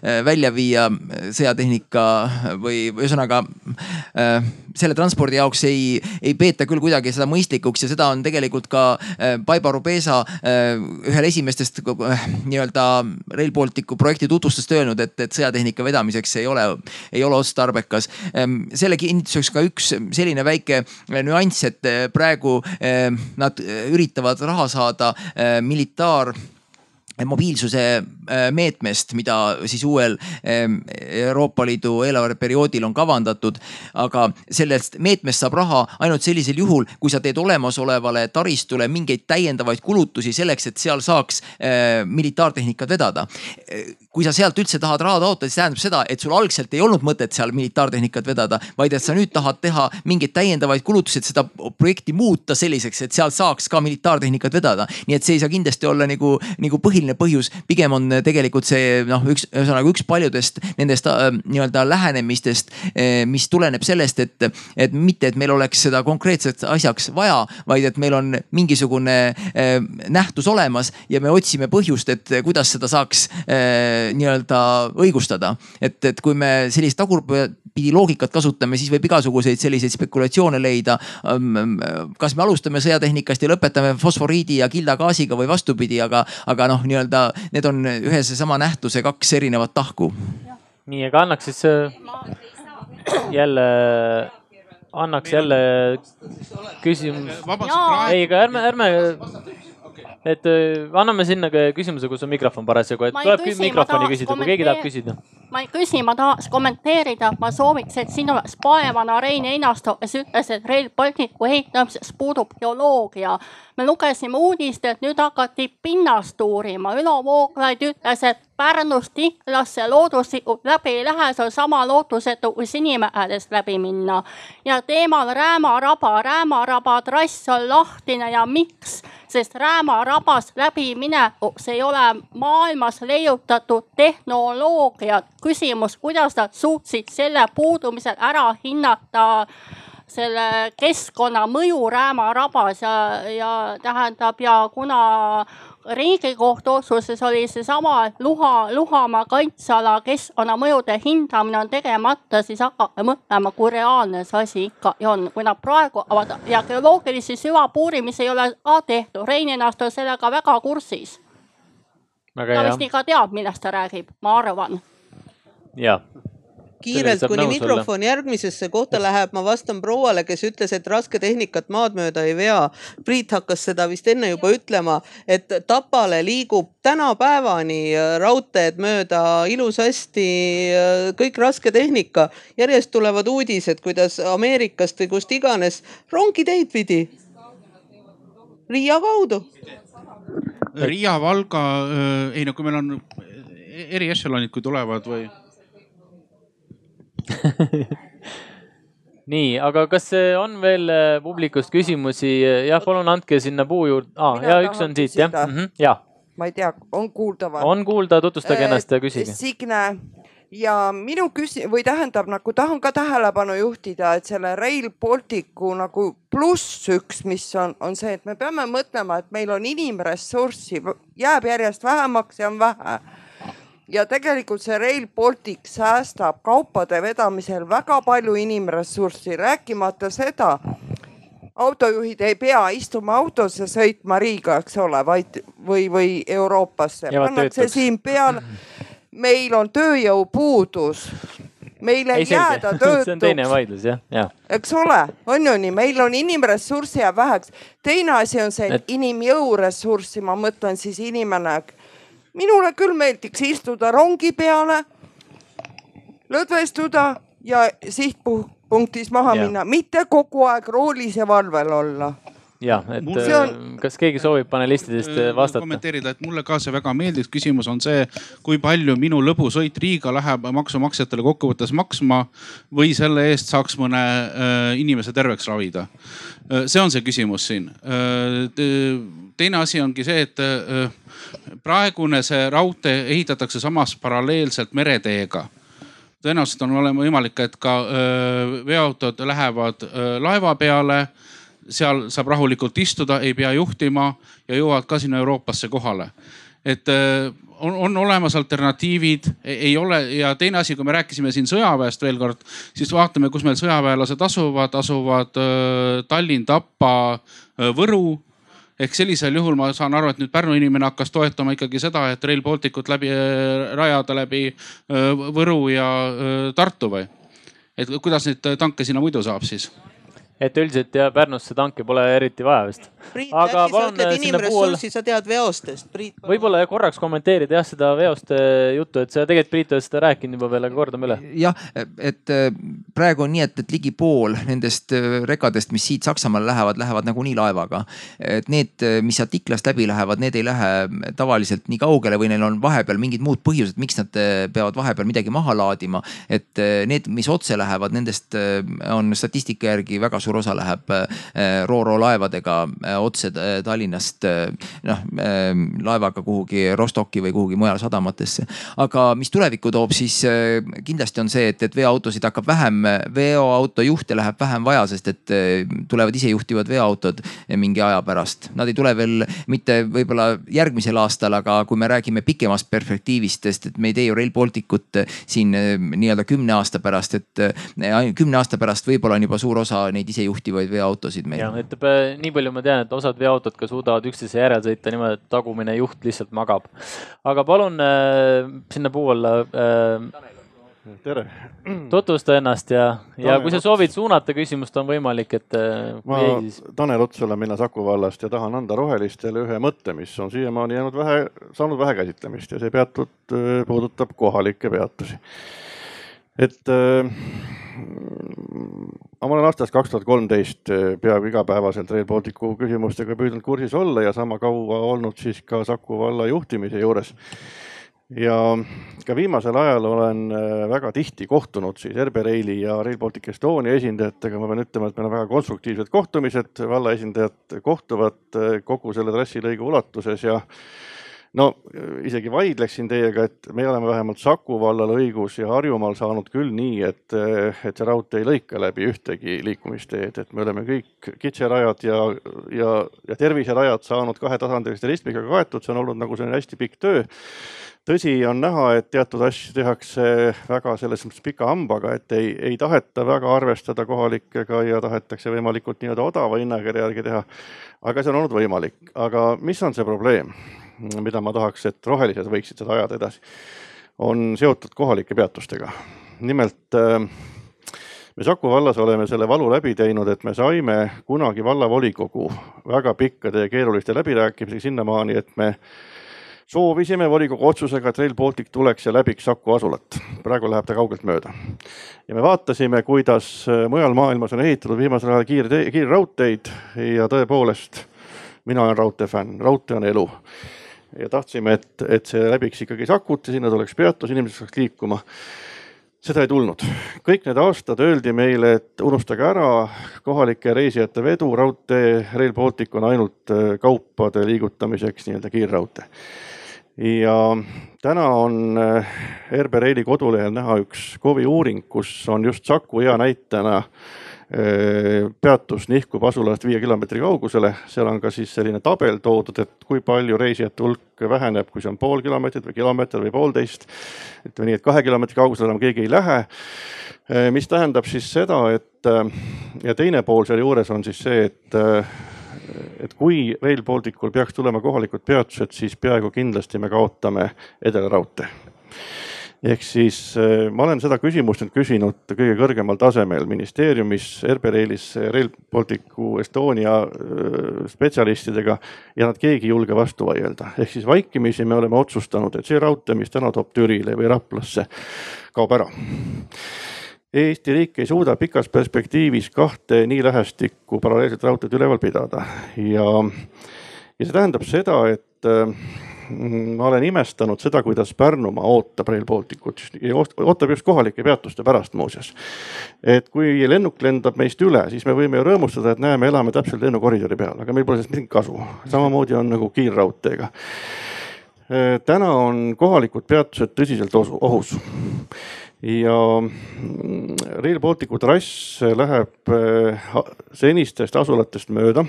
välja viia sõjatehnika või ühesõnaga selle transpordi jaoks ei, ei peeta küll kuidagi seda mõistlikuks ja seda on tegelikult ka Baiba Rubesa ühel esimestest nii-öelda Rail Balticu projekti tutvustust öelnud, et, et sõjatehnika vedamiseks ei ole, ei ole otstarbekas. Ehm, selle kinnituseks ka üks selline väike nüanss, et praegu ehm, nad üritavad raha saada militaar mobiilsuse meetmest, mida siis uuel ähm, Euroopa Liidu eelarveperioodil on kavandatud. aga sellest meetmest saab raha ainult sellisel juhul, kui sa teed olemasolevale taristule mingeid täiendavaid kulutusi selleks, et seal saaks äh, militaartehnikat vedada. kui sa sealt üldse tahad raha taotleda, siis tähendab seda, et sul algselt ei olnud mõtet seal militaartehnikat vedada, vaid et sa nüüd tahad teha mingeid täiendavaid kulutusi, et seda projekti muuta selliseks, et sealt saaks ka militaartehnikat vedada. nii et see ei saa kindlasti olla nagu, nagu põhiline põhjus pigem on tegelikult see noh, üks ühesõnaga üks paljudest nendest äh, nii-öelda lähenemistest, äh, mis tuleneb sellest, et, et mitte, et meil oleks seda konkreetselt asjaks vaja, vaid et meil on mingisugune äh, nähtus olemas ja me otsime põhjust, et kuidas seda saaks nii-öelda õigustada. et, et kui me sellist tagurpidi loogikat kasutame, siis võib igasuguseid selliseid spekulatsioone leida. Ähm, kas me alustame sõjatehnikast ja lõpetame fosforiidi ja kildagaasiga või vastupidi, aga, aga noh, nii-öelda need on ühe seesama nähtuse kaks erinevat tahku. nii, aga annaks siis äh, jälle, annaks jälle küsimus. ei, aga ärme, ärme et äh, anname sinna küsimuse, kus on mikrofon parasjagu, et tuleb mikrofoni küsida, kui keegi tahab küsida. Ma ei küsi, ma tahaks kommenteerida, ma sooviks, et siin oleks paevana Rein Einasto, kes ütles, et Rail Balticu ehitamises puudub geoloogia. me lugesime uudist, et nüüd hakati pinnast uurima, Ülo Vooglaid ütles, et Pärnust Iklasse looduslikult läbi ei lähe, see on sama lootusetu kui Sinimäedest läbi minna. ja teemal Rääma raba, Rääma raba trass on lahtine ja miks? sest Rääma rabast läbiminekus ei ole maailmas leiutatud tehnoloogiat. Küsimus, kuidas nad suutsid selle puudumisel ära hinnata selle keskkonnamõju Rääma rabas ja, ja tähendab ja kuna riigikohtu otsuses oli seesama Luha, Luhamaa kaitseala keskkonnamõjude hindamine on tegemata, siis hakake mõtlema, kui reaalne see asi ikkagi on. kui nad praegu ja geoloogilisi süvapuurimisi ei ole ka tehtud, Rein ennast on sellega väga kursis. ta vist ikka teab, millest ta räägib, ma arvan. Jah kiirelt, kuni mikrofon olla. järgmisesse kohta läheb, ma vastan prouale, kes ütles, et rasketehnikat maad mööda ei vea. Priit hakkas seda vist enne juba ütlema, et Tapale liigub tänapäevani äh, raudteed mööda ilusasti äh, kõik rasketehnika. järjest tulevad uudised, kuidas Ameerikast või kust iganes rongiteid pidi. Riia kaudu. Riia, Valga, äh, ei no kui meil on eriešelonid, kui tulevad või nii, aga kas on veel äh, publikust küsimusi? jah, palun andke sinna puu juurde ah,. ja üks on siit jah mm -hmm,, ja. ma ei tea, on kuulda või? on kuulda, tutvustage ennast ja küsige. Signe ja minu küsi- või tähendab nagu tahan ka tähelepanu juhtida, et selle Rail Balticu nagu pluss üks, mis on, on see, et me peame mõtlema, et meil on inimressurssi, jääb järjest vähemaks ja on vähe ja tegelikult see Rail Baltic säästab kaupade vedamisel väga palju inimressurssi, rääkimata seda, autojuhid ei pea istuma autos ja sõitma Riiga, eks ole, vaid või, või Euroopasse. pannakse siin peale. meil on tööjõupuudus meil ei, ei jääda töötuks. see on teine vaidlus jah, jah. eks ole, on ju nii, meil on inimressurssi jääb väheks. teine asi on see, et inimjõuressurssi, ma mõtlen siis inimene minule küll meeldiks istuda rongi peale, lõdvestuda ja sihtpunktis maha ja. minna, mitte kogu aeg roolis ja valvel olla jah, et on... Äh, kas keegi soovib panelistidest äh, vastata? kommenteerida, et mulle ka see väga meeldiks, küsimus on see, kui palju minu lõbusõit Riiga läheb maksumaksjatele kokkuvõttes maksma või selle eest saaks mõne äh, inimese terveks ravida. see on see küsimus siin. teine asi ongi see, et praegune see raudtee ehitatakse samas paralleelselt mereteega tõenäoliselt on olema võimalik, et ka veoautod lähevad laeva peale. Seal saab rahulikult istuda, ei pea juhtima ja jõuavad ka sinna Euroopasse kohale. et on, on olemas alternatiivid, ei ole ja teine asi, kui me rääkisime siin sõjaväest veel kord, siis vaatame, kus meil sõjaväelased asuvad, asuvad Tallinn, Tapa, Võru ehk sellisel juhul ma saan aru, et nüüd Pärnu inimene hakkas toetama ikkagi seda, et Rail Baltic ut läbi rajada läbi Võru ja Tartu või? et kuidas neid tanke sinna muidu saab siis? Et üldiselt ja Pärnusse tanke pole eriti vaja vist. Priit, äkki sa ütled äh, inimressurssi, sa tead veostest, Priit. võib-olla korraks kommenteerida jah seda veoste juttu, et sa tegelikult Priit oled seda rääkinud juba veel, aga kordame üle. jah, et äh, praegu on nii, et, et ligi pool nendest äh, rekadest, mis siit Saksamaale lähevad, lähevad nagunii laevaga. et need, mis sealt Iklast läbi lähevad, need ei lähe tavaliselt nii kaugele või neil on vahepeal mingid muud põhjused, miks nad peavad vahepeal midagi maha laadima. et need, mis otse lähevad, nendest on statistika järgi väga suur osa läheb äh, Ro-Ro laevadega äh, otse äh, Tallinnast noh laevaga kuhugi Rostocki või kuhugi mujale sadamatesse. aga mis tulevikku toob, siis kindlasti on see, et, et veoautosid hakkab vähem, veoautojuhte läheb vähem vaja, sest et tulevad isejuhtivad veoautod mingi aja pärast. Nad ei tule veel mitte võib-olla järgmisel aastal, aga kui me räägime pikemast perspektiivist, sest et me ei tee ju Rail Baltic ut siin nii-öelda kümne aasta pärast, et kümne aasta pärast võib-olla on juba suur osa neid ise isejuhtivaid veoautosid meil. ja ütleb, nii palju ma tean, et osad veoautod ka suudavad üksteise järel sõita niimoodi, et tagumine juht lihtsalt magab. aga palun äh, sinna puu alla äh, tere. tutvusta ennast ja, ja kui sa soovid suunata küsimust, on võimalik, et. Äh, ma, Tanel Ots olen mina Saku vallast ja tahan anda rohelistele ühe mõtte, mis on siiamaani jäänud vähe, saanud vähe käsitlemist ja see peatud, äh, puudutab kohalikke peatusi. Et äh, ma olen aastast kaks tuhat kolmteist eh, peaaegu igapäevaselt Rail Balticu küsimustega püüdnud kursis olla ja sama kaua olnud siis ka Saku valla juhtimise juures. ja ka viimasel ajal olen eh, väga tihti kohtunud siis RB Raili ja Rail Baltic Estonia esindajatega, ma pean ütlema, et meil on väga konstruktiivsed kohtumised, valla esindajad kohtuvad eh, kogu selle trassilõigu ulatuses ja no isegi vaidleksin teiega, et me oleme vähemalt Saku vallal õigus ja Harjumaal saanud küll nii, et, et see raudtee ei lõika läbi ühtegi liikumisteed, et me oleme kõik kitserajad ja, ja, ja terviserajad saanud kahetasandiliste ristmiga kaetud, see on olnud nagu selline hästi pikk töö tõsi on näha, et teatud asju tehakse väga selles mõttes pika hambaga, et ei, ei taheta väga arvestada kohalikega ja tahetakse võimalikult nii-öelda odava hinnakirja järgi teha. aga see on olnud võimalik, aga mis on see probleem? Mida ma tahaks, et rohelised võiksid seda ajada edasi, on seotud kohalike peatustega. nimelt äh, me Saku vallas oleme selle valu läbi teinud, et me saime kunagi vallavolikogu väga pikkade ja keeruliste läbirääkimisega sinnamaani, et me soovisime volikogu otsusega, et Rail Baltic tuleks ja läbiks Saku asulat. praegu läheb ta kaugelt mööda. ja me vaatasime, kuidas äh, mujal maailmas on ehitatud viimasel ajal kiirtee, kiirraudteid ja tõepoolest, mina olen raudtee fänn, raudtee on elu ja tahtsime, et, et see läbiks ikkagi Sakut ja sinna tuleks peatus, inimesed saaks liikuma. seda ei tulnud. kõik need aastad öeldi meile, et unustage ära kohalike reisijate vedu, raudtee Rail Baltic on ainult äh, kaupade liigutamiseks nii-öelda kiirraudtee. Ja täna on äh, RB Raili kodulehel näha üks KOV-i uuring, kus on just Saku hea näitena äh, peatus nihkub asulast viie kilomeetri kaugusele, seal on ka siis selline tabel toodud, et kui palju reisijate hulk väheneb, kui see on pool kilomeetrit või kilomeeter või poolteist. ütleme nii, et kahe kilomeetri kaugusele enam keegi ei lähe. mis tähendab siis seda, et ja teine pool sealjuures on siis see, et et kui Rail Balticul peaks tulema kohalikud peatused, siis peaaegu kindlasti me kaotame Edelaraudtee ehk siis äh, ma olen seda küsimust nüüd küsinud kõige kõrgemal tasemel ministeeriumis, RB Railis, Rail Balticu Estonia äh, spetsialistidega ja nad keegi ei julge vastu vaielda. ehk siis vaikimisi me oleme otsustanud, et see raudtee, mis täna toob Türile või Raplasse, kaob ära. Eesti riik ei suuda pikas perspektiivis kahte nii lähestikku paralleelset raudteed üleval pidada ja, ja see tähendab seda, et Mm, ma olen imestanud seda, kuidas Pärnumaa ootab Rail Balticut ja ootab just kohalike peatuste pärast muuseas. et kui lennuk lendab meist üle, siis me võime ju rõõmustada, et näe, me elame täpselt lennukoridori peal, aga meil pole sellest mingit kasu. samamoodi on nagu kiirraudteega. täna on kohalikud peatused tõsiselt ohus ja mm, Rail Balticu trass läheb äh, senistest asulatest mööda.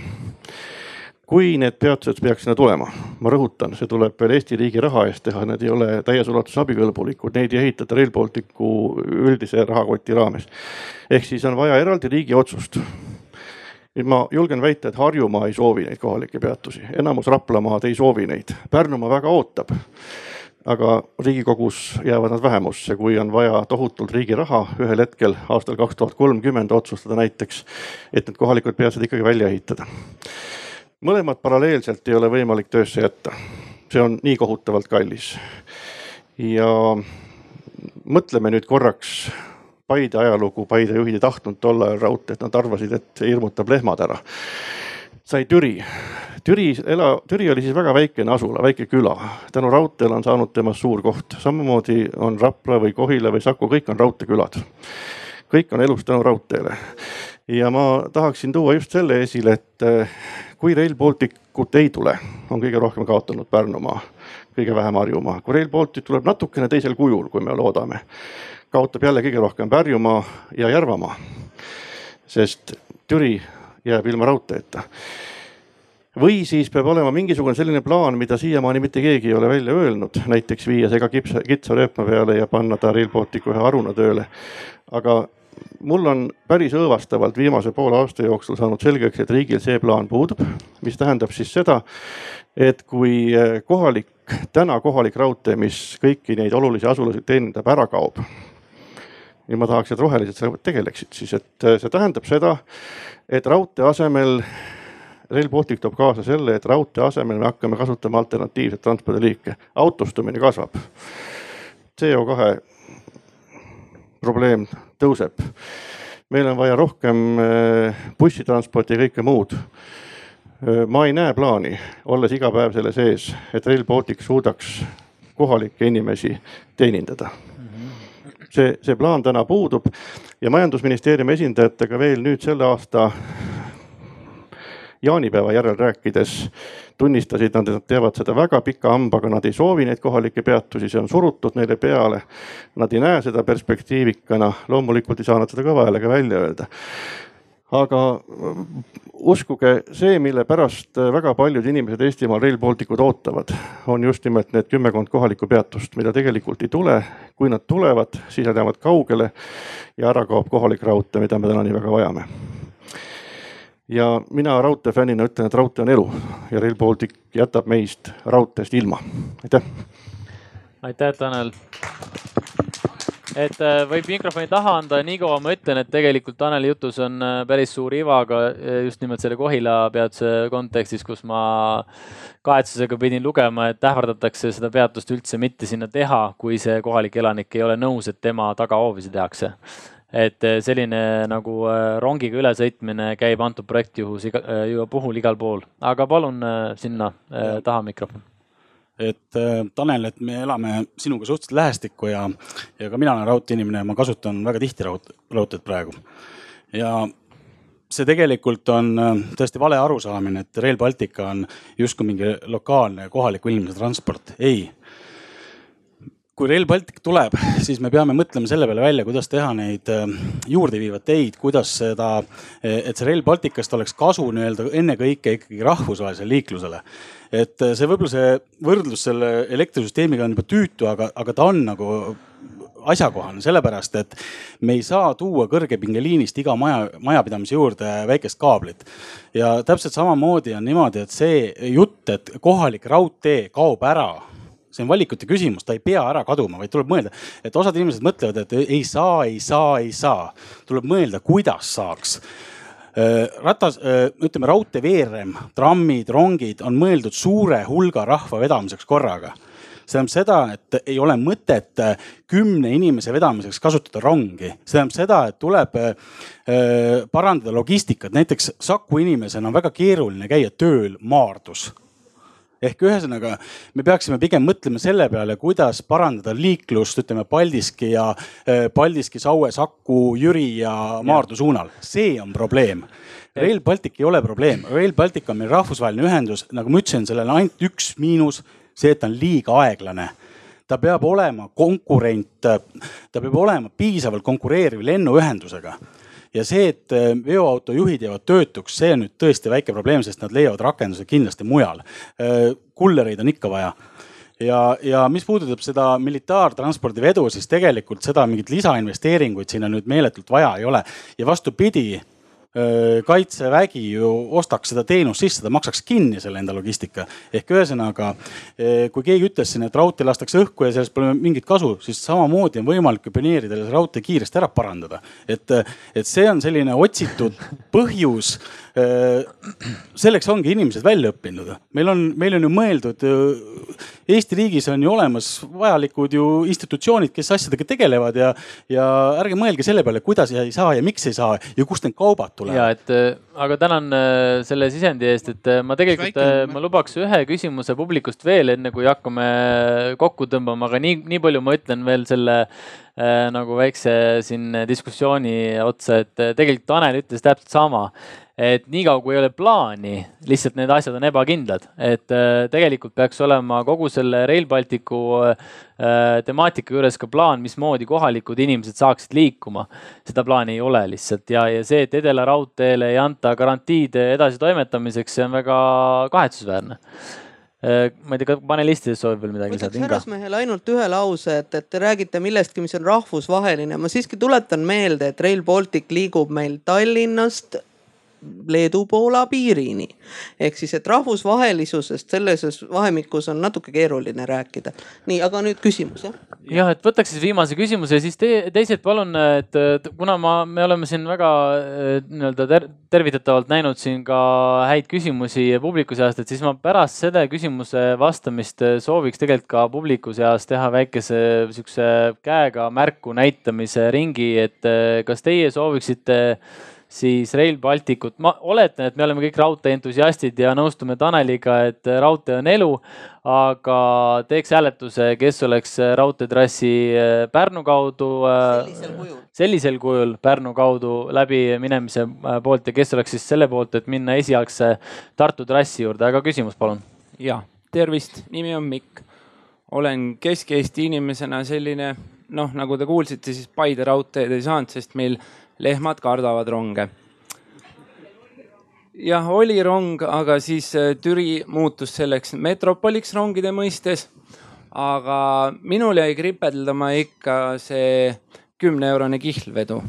Kui need peatused peaks sinna tulema, ma rõhutan, see tuleb veel Eesti riigi raha eest teha, need ei ole täies ulatuses abikõlbulikud, neid ei ehitata Rail Balticu üldise rahakoti raames. ehk siis on vaja eraldi riigi otsust. nüüd ma julgen väita, et Harjumaa ei soovi neid kohalikke peatusi, enamus Raplamaad ei soovi neid, Pärnumaa väga ootab aga riigikogus jäävad nad vähemusse, kui on vaja tohutult riigi raha ühel hetkel aastal kaks tuhat kolmkümmend otsustada näiteks, et need kohalikud peatused ikkagi välja ehitada mõlemad paralleelselt ei ole võimalik töösse jätta. see on nii kohutavalt kallis. ja mõtleme nüüd korraks Paide ajalugu, Paide juhid ei tahtnud tol ajal raudteed, nad arvasid, et see hirmutab lehmad ära. Sai Türi, Türi ela, Türi oli siis väga väikene asula, väike küla. tänu raudteele on saanud temast suur koht, samamoodi on Rapla või Kohila või Saku, kõik on raudteekülad. kõik on elus tänu raudteele ja ma tahaksin tuua just selle esile, et kui Rail Balticut ei tule, on kõige rohkem kaotanud Pärnumaa, kõige vähem Harjumaa. kui Rail Baltic tuleb natukene teisel kujul, kui me loodame, kaotab jälle kõige rohkem Pärjumaa ja Järvamaa. sest Türi jääb ilma raudteeta või siis peab olema mingisugune selline plaan, mida siiamaani mitte keegi ei ole välja öelnud, näiteks viia see ka kipsa, kitsa rööpme peale ja panna ta Rail Balticu ühe haruna tööle. aga mul on päris õõvastavalt viimase poole aasta jooksul saanud selgeks, et riigil see plaan puudub, mis tähendab siis seda, et kui kohalik, täna kohalik raudtee, mis kõiki neid olulisi asulasid teenindab, ära kaob. Ja ma tahaks, et rohelised sellega tegeleksid siis, et eh, see tähendab seda, et raudtee asemel Rail Baltic toob kaasa selle, et raudtee asemel me hakkame kasutama alternatiivseid transpordiliike, autostumine kasvab. CO2 probleem tõuseb. meil on vaja rohkem eh, bussitransporti ja kõike muud. Eh, ma ei näe plaani, olles iga päev selle sees, et Rail Baltic suudaks kohalikke inimesi teenindada see, see plaan täna puudub ja majandusministeeriumi esindajatega veel nüüd selle aasta jaanipäeva järel rääkides tunnistasid nad, et nad teevad seda väga pika hambaga, nad ei soovi neid kohalikke peatusi, see on surutud neile peale. Nad ei näe seda perspektiivikana, loomulikult ei saa nad seda kõva häälega välja öelda aga uskuge, see, mille pärast väga paljud inimesed Eestimaal Rail Balticut ootavad, on just nimelt need kümmekond kohalikku peatust, mida tegelikult ei tule. kui nad tulevad, siis nad jäävad kaugele ja ära kaob kohalik raudtee, mida me täna nii väga vajame ja mina raudteefännina ütlen, et raudtee on elu ja Rail Baltic jätab meist raudteest ilma. aitäh. aitäh, Tanel. Et äh, võib mikrofoni taha anda, niikaua ma ütlen, et tegelikult Taneli jutus on äh, päris suur iva ka äh, just nimelt selle Kohila peatuse kontekstis, kus ma kahetsusega pidin lugema, et ähvardatakse seda peatust üldse mitte sinna teha, kui see kohalik elanik ei ole nõus, et tema tagahoovi see tehakse. Et selline nagu rongiga ülesõitmine käib antud projekti juhus iga, puhul igal pool, aga palun sinna taha mikrofon et Tanel, et me elame sinuga suhteliselt lähestikku ja, ja ka mina olen raudteeinimene ja ma kasutan väga tihti raud, raudteed praegu. ja see tegelikult on tõesti vale arusaamine, et Rail Baltic on justkui mingi lokaalne kohaliku inimese transport. ei kui Rail Baltic tuleb, siis me peame mõtlema selle peale välja, kuidas teha neid äh, juurdeviivaid teid, kuidas seda, et see Rail Balticust oleks kasu nii-öelda ennekõike ikkagi rahvusvahelisele liiklusele. et äh, see võib-olla see võrdlus selle elektrisüsteemiga on juba tüütu, aga, aga ta on nagu asjakohane, sellepärast et me ei saa tuua kõrgepingeliinist iga maja, majapidamise juurde väikest kaablit. ja täpselt samamoodi on niimoodi, et see jutt, et kohalik raudtee kaob ära see on valikute küsimus, ta ei pea ära kaduma, vaid tuleb mõelda, et osad inimesed mõtlevad, et ei saa, ei saa, ei saa. tuleb mõelda, kuidas saaks äh, ratas, äh, ütleme raudtee veerem, trammid, rongid on mõeldud suure hulga rahva vedamiseks korraga see tähendab seda, et ei ole mõtet äh, kümne inimese vedamiseks kasutada rongi. see tähendab seda, et tuleb parandada logistikat, näiteks Saku inimesena on väga keeruline käia tööl Maardus ehk ühesõnaga me peaksime pigem mõtlema selle peale, kuidas parandada liiklust, ütleme Paldiski ja äh, Paldiski, Saue, Saku, Jüri ja Maardu suunal. see on probleem. Rail Baltic ei ole probleem, Rail Baltic on meil rahvusvaheline ühendus, nagu ma ütlesin, sellel on ainult üks miinus, see, et ta on liiga aeglane. Ta peab olema konkurent, ta peab olema piisavalt konkureeriv lennuühendusega ja see, et äh, veoautojuhid jäävad töötuks, see on nüüd tõesti väike probleem, sest nad leiavad rakenduse kindlasti mujal. Äh, kullereid on ikka vaja ja, ja mis puudutab seda militaartranspordi vedu, siis tegelikult seda mingit lisainvesteeringuid sinna nüüd meeletult vaja ei ole ja vastupidi kaitsevägi ju ostaks seda teenust sisse, ta maksaks kinni selle enda logistika. ehk ühesõnaga, kui keegi ütles siin, et raudtee lastakse õhku ja sellest pole mingit kasu, siis samamoodi on võimalik ju pioneeridel see raudtee kiiresti ära parandada. et, et see on selline otsitud põhjus selleks ongi inimesed välja õppinud. meil on, meil on ju mõeldud, Eesti riigis on ju olemas vajalikud ju institutsioonid, kes asjadega tegelevad ja, ja ärge mõelge selle peale, kuidas ei saa ja miks ei saa ja kust need kaubad tulevad. ja et, aga tänan selle sisendi eest, et ma tegelikult, ma lubaks ühe küsimuse publikust veel, enne kui hakkame kokku tõmbama, aga nii, nii palju ma ütlen veel selle äh, nagu väikse siin diskussiooni otsa, et tegelikult Tanel ütles täpselt sama et niikaua kui ei ole plaani, lihtsalt need asjad on ebakindlad, et äh, tegelikult peaks olema kogu selle Rail Balticu äh, temaatika juures ka plaan, mismoodi kohalikud inimesed saaksid liikuma. seda plaani ei ole lihtsalt ja, ja see, et Edela raudteele ei anta garantiid edasitoimetamiseks, see on väga kahetsusväärne äh, ma ei tea, panelistidest soovib veel midagi lisada? härrasmehele ainult ühe lause, et, et te räägite millestki, mis on rahvusvaheline. ma siiski tuletan meelde, et Rail Baltic liigub meil Tallinnast Leedu-Poola piirini. ehk siis, et rahvusvahelisusest selles vahemikus on natuke keeruline rääkida. nii, aga nüüd küsimus jah? jah, et võtaks siis viimase küsimuse, siis te, teised palun, et kuna ma, me oleme siin väga nii-öelda ter, tervitatavalt näinud siin ka häid küsimusi publiku seast, et siis ma pärast selle küsimuse vastamist sooviks tegelikult ka publiku seas teha väikese sihukese käega märku näitamise ringi, et kas teie sooviksite siis Rail Balticut, ma oletan, et me oleme kõik raudteeentusiastid ja nõustume Taneliga, et raudtee on elu. aga teeks hääletuse, kes oleks raudteetrassi äh, Pärnu kaudu. Äh, sellisel kujul, sellisel kujul Pärnu kaudu läbi minemise äh, poolt ja kes oleks siis selle poolt, et minna esialgse Tartu trassi juurde, aga küsimus, palun. ja, tervist, nimi on Mikk. olen Kesk-Eesti inimesena selline noh, nagu te kuulsite, siis Paide raudteed ei saanud, sest meil lehmad kardavad ronge. jah, oli rong, aga siis äh, Türi muutus selleks metropoliks rongide mõistes. aga minul jäi kripeldama ikka see kümne eurone kihlvedu.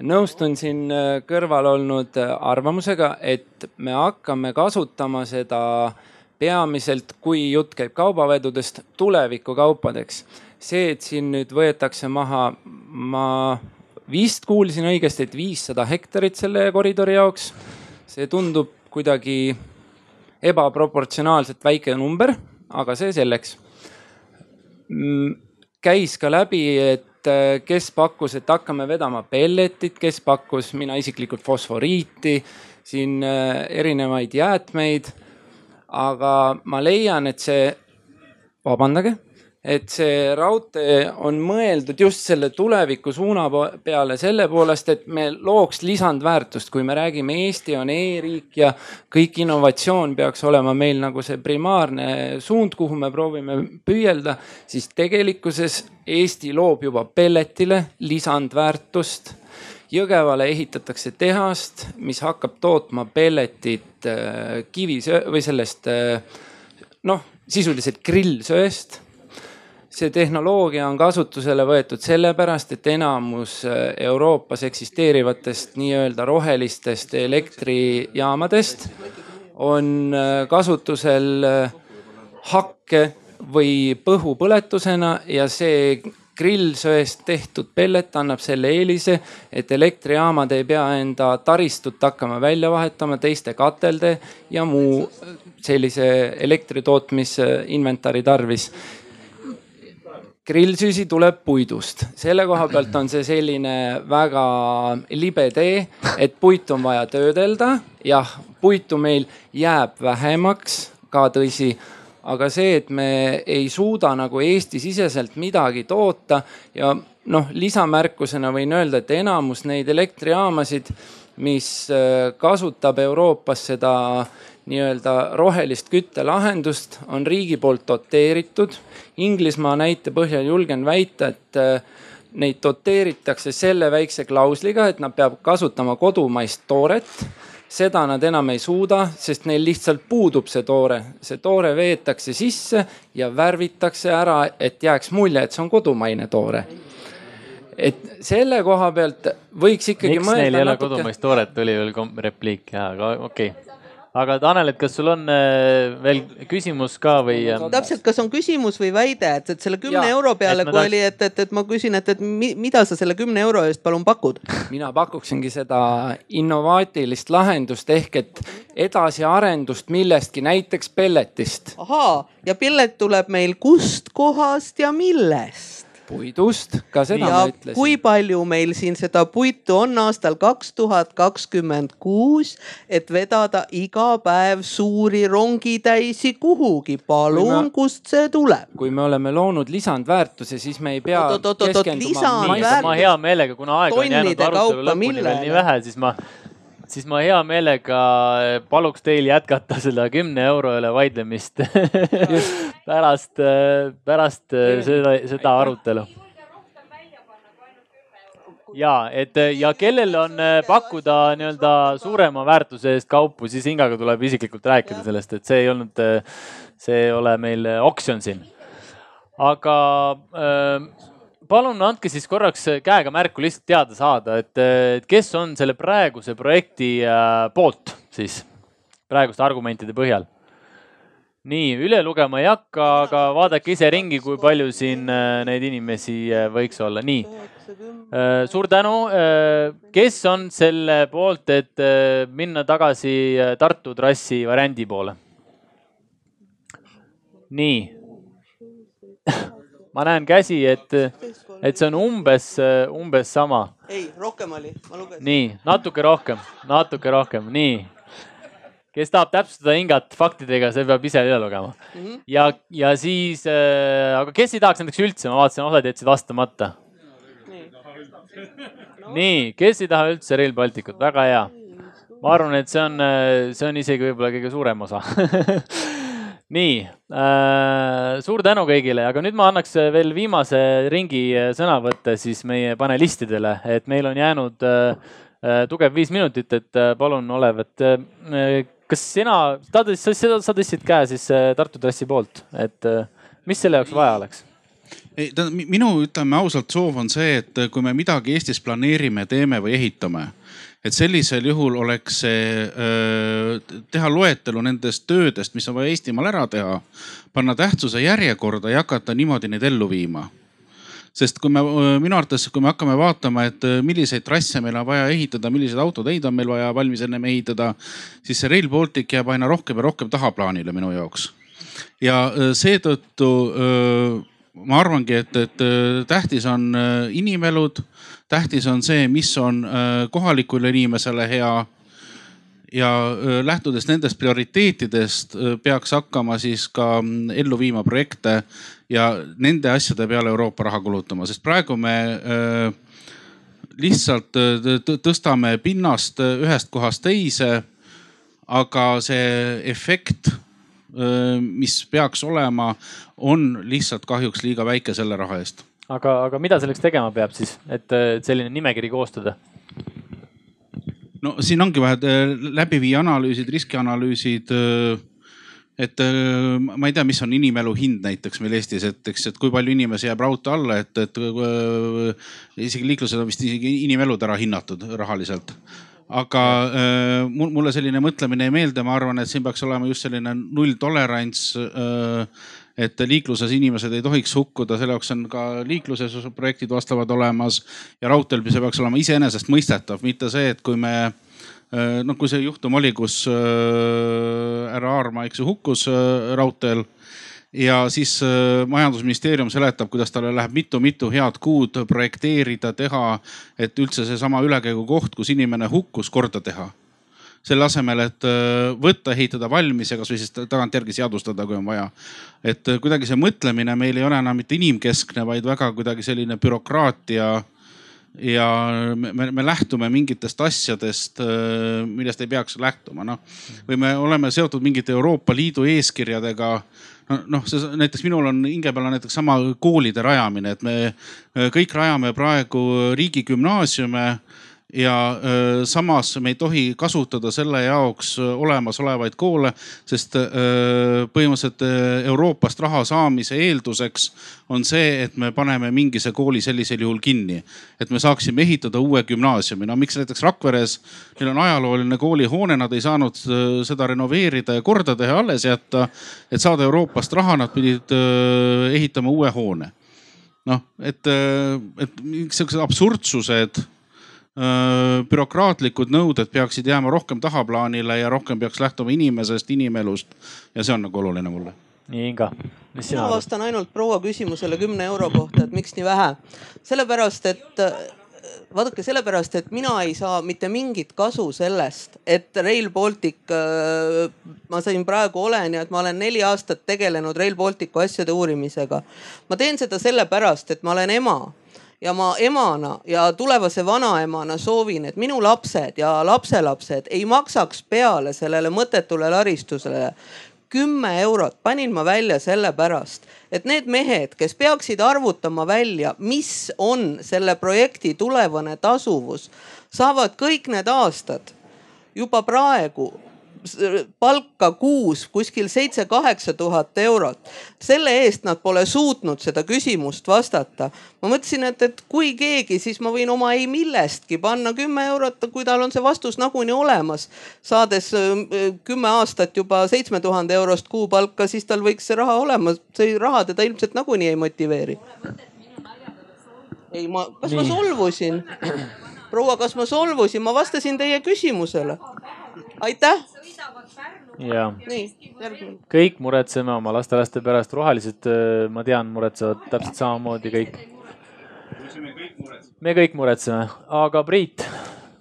nõustun siin äh, kõrval olnud arvamusega, et me hakkame kasutama seda peamiselt, kui jutt käib kaubavedudest, tulevikukaupadeks. see, et siin nüüd võetakse maha, ma vist kuulsin õigesti, et viissada hektarit selle koridori jaoks. see tundub kuidagi ebaproportsionaalselt väike number, aga see selleks. Mm, käis ka läbi, et äh, kes pakkus, et hakkame vedama pelletit, kes pakkus, mina isiklikult fosforiiti, siin äh, erinevaid jäätmeid. aga ma leian, et see, vabandage et see raudtee on mõeldud just selle tuleviku suuna peale selle poolest, et me looks lisandväärtust, kui me räägime, Eesti on e-riik ja kõik innovatsioon peaks olema meil nagu see primaarne suund, kuhu me proovime püüelda, siis tegelikkuses Eesti loob juba pelletile lisandväärtust. Jõgevale ehitatakse tehast, mis hakkab tootma pelletit äh, kivisöö või sellest äh, noh, sisuliselt grillsöest see tehnoloogia on kasutusele võetud sellepärast, et enamus äh, Euroopas eksisteerivatest nii-öelda rohelistest elektrijaamadest on äh, kasutusel äh, hakke või põhupõletusena ja see grillsöest tehtud pellet annab selle eelise, et elektrijaamad ei pea enda taristut hakkama välja vahetama teiste katelde ja muu sellise elektritootmisinventari tarvis grillsüsi tuleb puidust, selle koha pealt on see selline väga libe tee, et puitu on vaja töödelda. jah, puitu meil jääb vähemaks, ka tõsi aga see, et me ei suuda nagu Eesti-siseselt midagi toota ja noh, lisamärkusena võin öelda, et enamus neid elektrijaamasid, mis äh, kasutab Euroopas seda nii-öelda rohelist küttelahendust on riigi poolt doteeritud. Inglismaa näite põhjal julgen väita, et äh, neid doteeritakse selle väikse klausliga, et nad peavad kasutama kodumaist tooret seda nad enam ei suuda, sest neil lihtsalt puudub see toore. see toore veetakse sisse ja värvitakse ära, et jääks mulje, et see on kodumaine toore. et selle koha pealt võiks ikkagi miks neil ei ole natuke... kodumaist tooret, tuli veel repliik ja, aga okei okay aga Tanel, et kas sul on äh, veel küsimus ka või? äh, täpselt, kas on küsimus või väide, et, et selle kümne Jaa, euro peale, kui tahaks- oli, et, et, et ma küsin, et, et mi, mida sa selle kümne euro eest palun pakud? mina pakuksingi seda innovaatilist lahendust ehk et edasiarendust millestki, näiteks pelletist. ahaa, ja pillet tuleb meil kust kohast ja millest? Puidust, ka seda ja ma ütlesin. kui palju meil siin seda puitu on aastal kaks tuhat kakskümmend kuus, et vedada iga päev suuri rongitäisi kuhugi, palun, kust see tuleb? kui me oleme loonud lisandväärtuse, siis me ei pea Oot, oot, oot, keskenduma ma hea meelega, kuna aega on jäänud arutelu lõpuni veel nii vähe, siis ma, siis ma hea meelega paluks teil jätkata seda kümne euro üle vaidlemist pärast, pärast seda, seda arutelu. ja et ja kellel on pakkuda nii-öelda suurema väärtuse eest kaupu, siis Ingaga tuleb isiklikult rääkida sellest, et see ei olnud, see ei ole meil oksjon siin. aga äh, palun andke siis korraks käega märku lihtsalt teada saada, et, et kes on selle praeguse projekti äh, poolt siis, praeguste argumentide põhjal. nii, üle lugema ei hakka, aga vaadake ise ringi, kui palju siin äh, neid inimesi äh, võiks olla, nii. suur tänu, kes on selle poolt, et äh, minna tagasi äh, Tartu trassi variandi poole? nii ma näen käsi, et, et see on umbes, umbes sama. ei, rohkem oli, ma lugesin. nii, natuke rohkem, natuke rohkem, nii. kes tahab täpsustada hingat faktidega, see peab ise üle lugema mm. -hmm. ja, ja siis äh,, aga kes ei tahaks näiteks üldse, ma vaatasin, osad jätsid vastamata. nii, kes ei taha üldse Rail Balticut, väga hea. ma arvan, et see on, see on isegi võib-olla kõige suurem osa nii äh,, suur tänu kõigile, aga nüüd ma annaks veel viimase ringi sõnavõtte siis meie panelistidele, et meil on jäänud äh, tugev viis minutit, et äh, palun, Olev, et äh, kas sina, sa, sa, sa tõstsid käe siis äh, Tartu trassi poolt, et äh, mis selle jaoks vaja oleks? ei, tähendab minu, ütleme ausalt, soov on see, et kui me midagi Eestis planeerime, teeme või ehitame, et sellisel juhul oleks see teha loetelu nendest töödest, mis on vaja Eestimaal ära teha, panna tähtsuse järjekorda ja hakata niimoodi neid ellu viima sest kui me minu arvates, kui me hakkame vaatama, et milliseid trasse meil on vaja ehitada, milliseid autoteid on meil vaja valmis ennem ehitada, siis see Rail Baltic jääb aina rohkem ja rohkem tahaplaanile minu jaoks. ja seetõttu ma arvangi, et, et tähtis on inimelud, tähtis on see, mis on kohalikule inimesele hea ja lähtudes nendest prioriteetidest peaks hakkama siis ka ellu viima projekte ja nende asjade peale Euroopa raha kulutama, sest praegu me lihtsalt tõstame pinnast ühest kohast teise. aga see efekt, mis peaks olema, on lihtsalt kahjuks liiga väike selle raha eest. Aga, aga mida selleks tegema peab siis, et selline nimekiri koostada? no siin ongi vaja läbi viia analüüsid, riskianalüüsid. et ma ei tea, mis on inimelu hind näiteks meil Eestis, et eks, et kui palju inimesi jääb raudtee alla, et, et isegi liiklused on vist isegi inimelud ära hinnatud rahaliselt aga äh, mulle selline mõtlemine ei meeldi, ma arvan, et siin peaks olema just selline nulltolerants äh, et liikluses inimesed ei tohiks hukkuda, selle jaoks on ka liikluses projektid vastavad olemas ja raudteel see peaks olema iseenesestmõistetav, mitte see, et kui me noh, kui see juhtum oli, kus härra Aarma, eks ju, hukkus raudteel ja siis majandusministeerium seletab, kuidas talle läheb mitu-mitu head kuud projekteerida, teha, et üldse seesama ülekäigukoht, kus inimene hukkus, korda teha selle asemel, et võtta, ehitada valmis ja kasvõi siis tagantjärgi seadustada, kui on vaja. et kuidagi see mõtlemine meil ei ole enam mitte inimkeskne, vaid väga kuidagi selline bürokraatia ja me, me, me lähtume mingitest asjadest, millest ei peaks lähtuma, noh. või me oleme seotud mingite Euroopa Liidu eeskirjadega noh, see näiteks minul on hinge peal on näiteks sama koolide rajamine, et me kõik rajame praegu riigigümnaasiume ja öö, samas me ei tohi kasutada selle jaoks olemasolevaid koole, sest öö, põhimõtteliselt Euroopast raha saamise eelduseks on see, et me paneme mingise kooli sellisel juhul kinni. et me saaksime ehitada uue gümnaasiumi. no miks näiteks Rakveres, neil on ajalooline koolihoone, nad ei saanud seda renoveerida ja korda teha, alles jätta. et saada Euroopast raha, nad pidid öö, ehitama uue hoone. noh, et, et sihukesed absurdsused bürokraatlikud nõuded peaksid jääma rohkem tahaplaanile ja rohkem peaks lähtuma inimesest, inimelust. ja see on nagu oluline mulle. nii Inga, mis sina arvad? ma vastan ainult proua küsimusele kümne euro kohta, et miks nii vähe. sellepärast, et vaadake, sellepärast, et mina ei saa mitte mingit kasu sellest, et Rail Baltic, ma siin praegu olen ja et ma olen neli aastat tegelenud Rail Balticu asjade uurimisega. ma teen seda sellepärast, et ma olen ema ja ma emana ja tulevase vanaemana soovin, et minu lapsed ja lapselapsed ei maksaks peale sellele mõttetule laristusele kümme eurot. Panin ma välja sellepärast, et need mehed, kes peaksid arvutama välja, mis on selle projekti tulevane tasuvus, saavad kõik need aastad juba praegu palka kuus kuskil seitse-kaheksa tuhat eurot. selle eest nad pole suutnud seda küsimust vastata. ma mõtlesin, et, et kui keegi, siis ma võin oma ei millestki panna kümme eurot, kui tal on see vastus nagunii olemas. saades äh, kümme aastat juba seitsme tuhande eurost kuupalka, siis tal võiks see raha olema, see raha teda ilmselt nagunii ei motiveeri. ei, ma, kas Nii. ma solvusin? proua, kas ma solvusin, ma vastasin teie küsimusele. aitäh ja kõik muretseme oma lastelaste pärast, rohelised, äh, ma tean, muretsevad täpselt samamoodi kõik. me kõik muretseme, aga Priit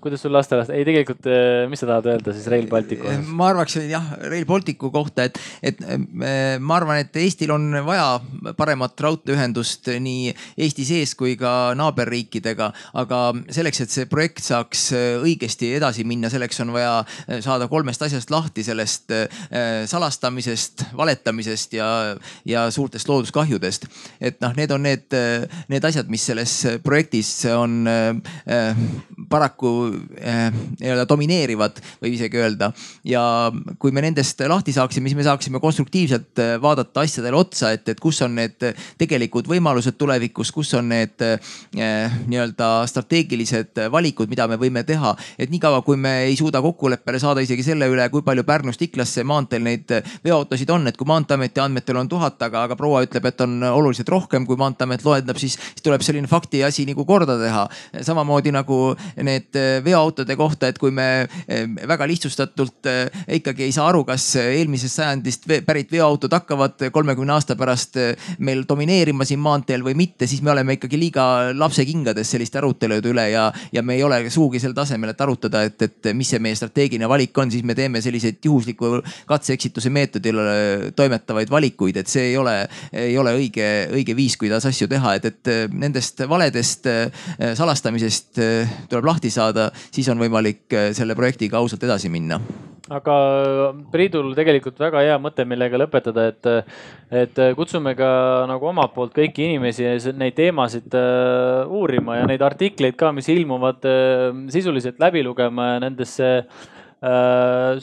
kuidas sul lastelast, ei tegelikult, eh, mis sa tahad öelda siis Rail Balticu osas? ma arvaks jah, Rail Balticu kohta, et, et eh, ma arvan, et Eestil on vaja paremat raudteeühendust nii Eesti sees kui ka naaberriikidega. aga selleks, et see projekt saaks õigesti edasi minna, selleks on vaja saada kolmest asjast lahti, sellest salastamisest, valetamisest ja, ja suurtest looduskahjudest. et noh, need on need, need asjad, mis selles projektis on paraku eh, nii-öelda domineerivad, võib isegi öelda. ja kui me nendest lahti saaksime, siis me saaksime konstruktiivselt eh, vaadata asjadele otsa, et, et kus on need tegelikud võimalused tulevikus, kus on need eh, nii-öelda strateegilised valikud, mida me võime teha. et niikaua, kui me ei suuda kokkuleppele saada isegi selle üle, kui palju Pärnust Iklasse maanteel neid veoautosid on, et kui maanteeameti andmetel on tuhat, aga, aga proua ütleb, et on oluliselt rohkem, kui maanteeamet loendab, siis, siis tuleb selline fakti asi nagu korda teha. samamoodi nagu need veoautode kohta, et kui me eh, väga lihtsustatult eh, ikkagi ei saa aru, kas eelmisest sajandist pärit veoautod hakkavad kolmekümne aasta pärast meil domineerima siin maanteel või mitte, siis me oleme ikkagi liiga lapsekingades selliste arutelude üle ja, ja me ei ole sugugi sel tasemel, et arutada, et, et mis see meie strateegiline valik on, siis me teeme selliseid juhusliku katse-eksituse meetodil toimetavaid valikuid, et see ei ole, ei ole õige, õige viis, kuidas asju teha, et, et nendest valedest salastamisest tuleb lahti saada siis on võimalik äh, selle projektiga ausalt edasi minna. Aga Priidul tegelikult väga hea mõte, millega lõpetada, et, et kutsume ka nagu omalt poolt kõiki inimesi neid teemasid uurima ja neid artikleid ka, mis ilmuvad sisuliselt läbi lugema ja nendesse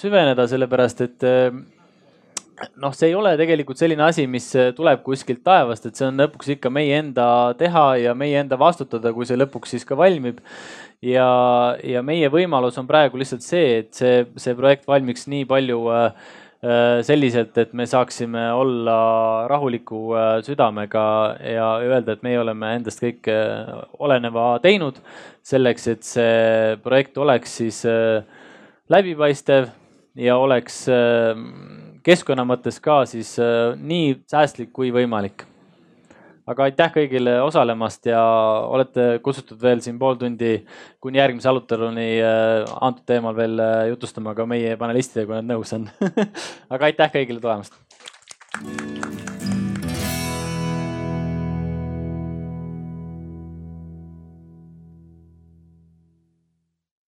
süveneda, sellepärast et noh, see ei ole tegelikult selline asi, mis tuleb kuskilt taevast, et see on lõpuks ikka meie enda teha ja meie enda vastutada, kui see lõpuks siis ka valmib ja, ja meie võimalus on praegu lihtsalt see, et see, see projekt valmiks nii palju äh, äh, selliselt, et me saaksime olla rahuliku äh, südamega ja öelda, et meie oleme endast kõik oleneva teinud. Selleks, et see projekt oleks siis läbipaistev ja oleks keskkonna mõttes ka siis nii säästlik kui võimalik aga aitäh kõigile osalemast ja olete kutsutud veel siin pool tundi kuni järgmise aruteluni äh, antud teemal veel äh, jutustama ka meie panelistidega, kui nad nõus on aga aitäh kõigile tulemast.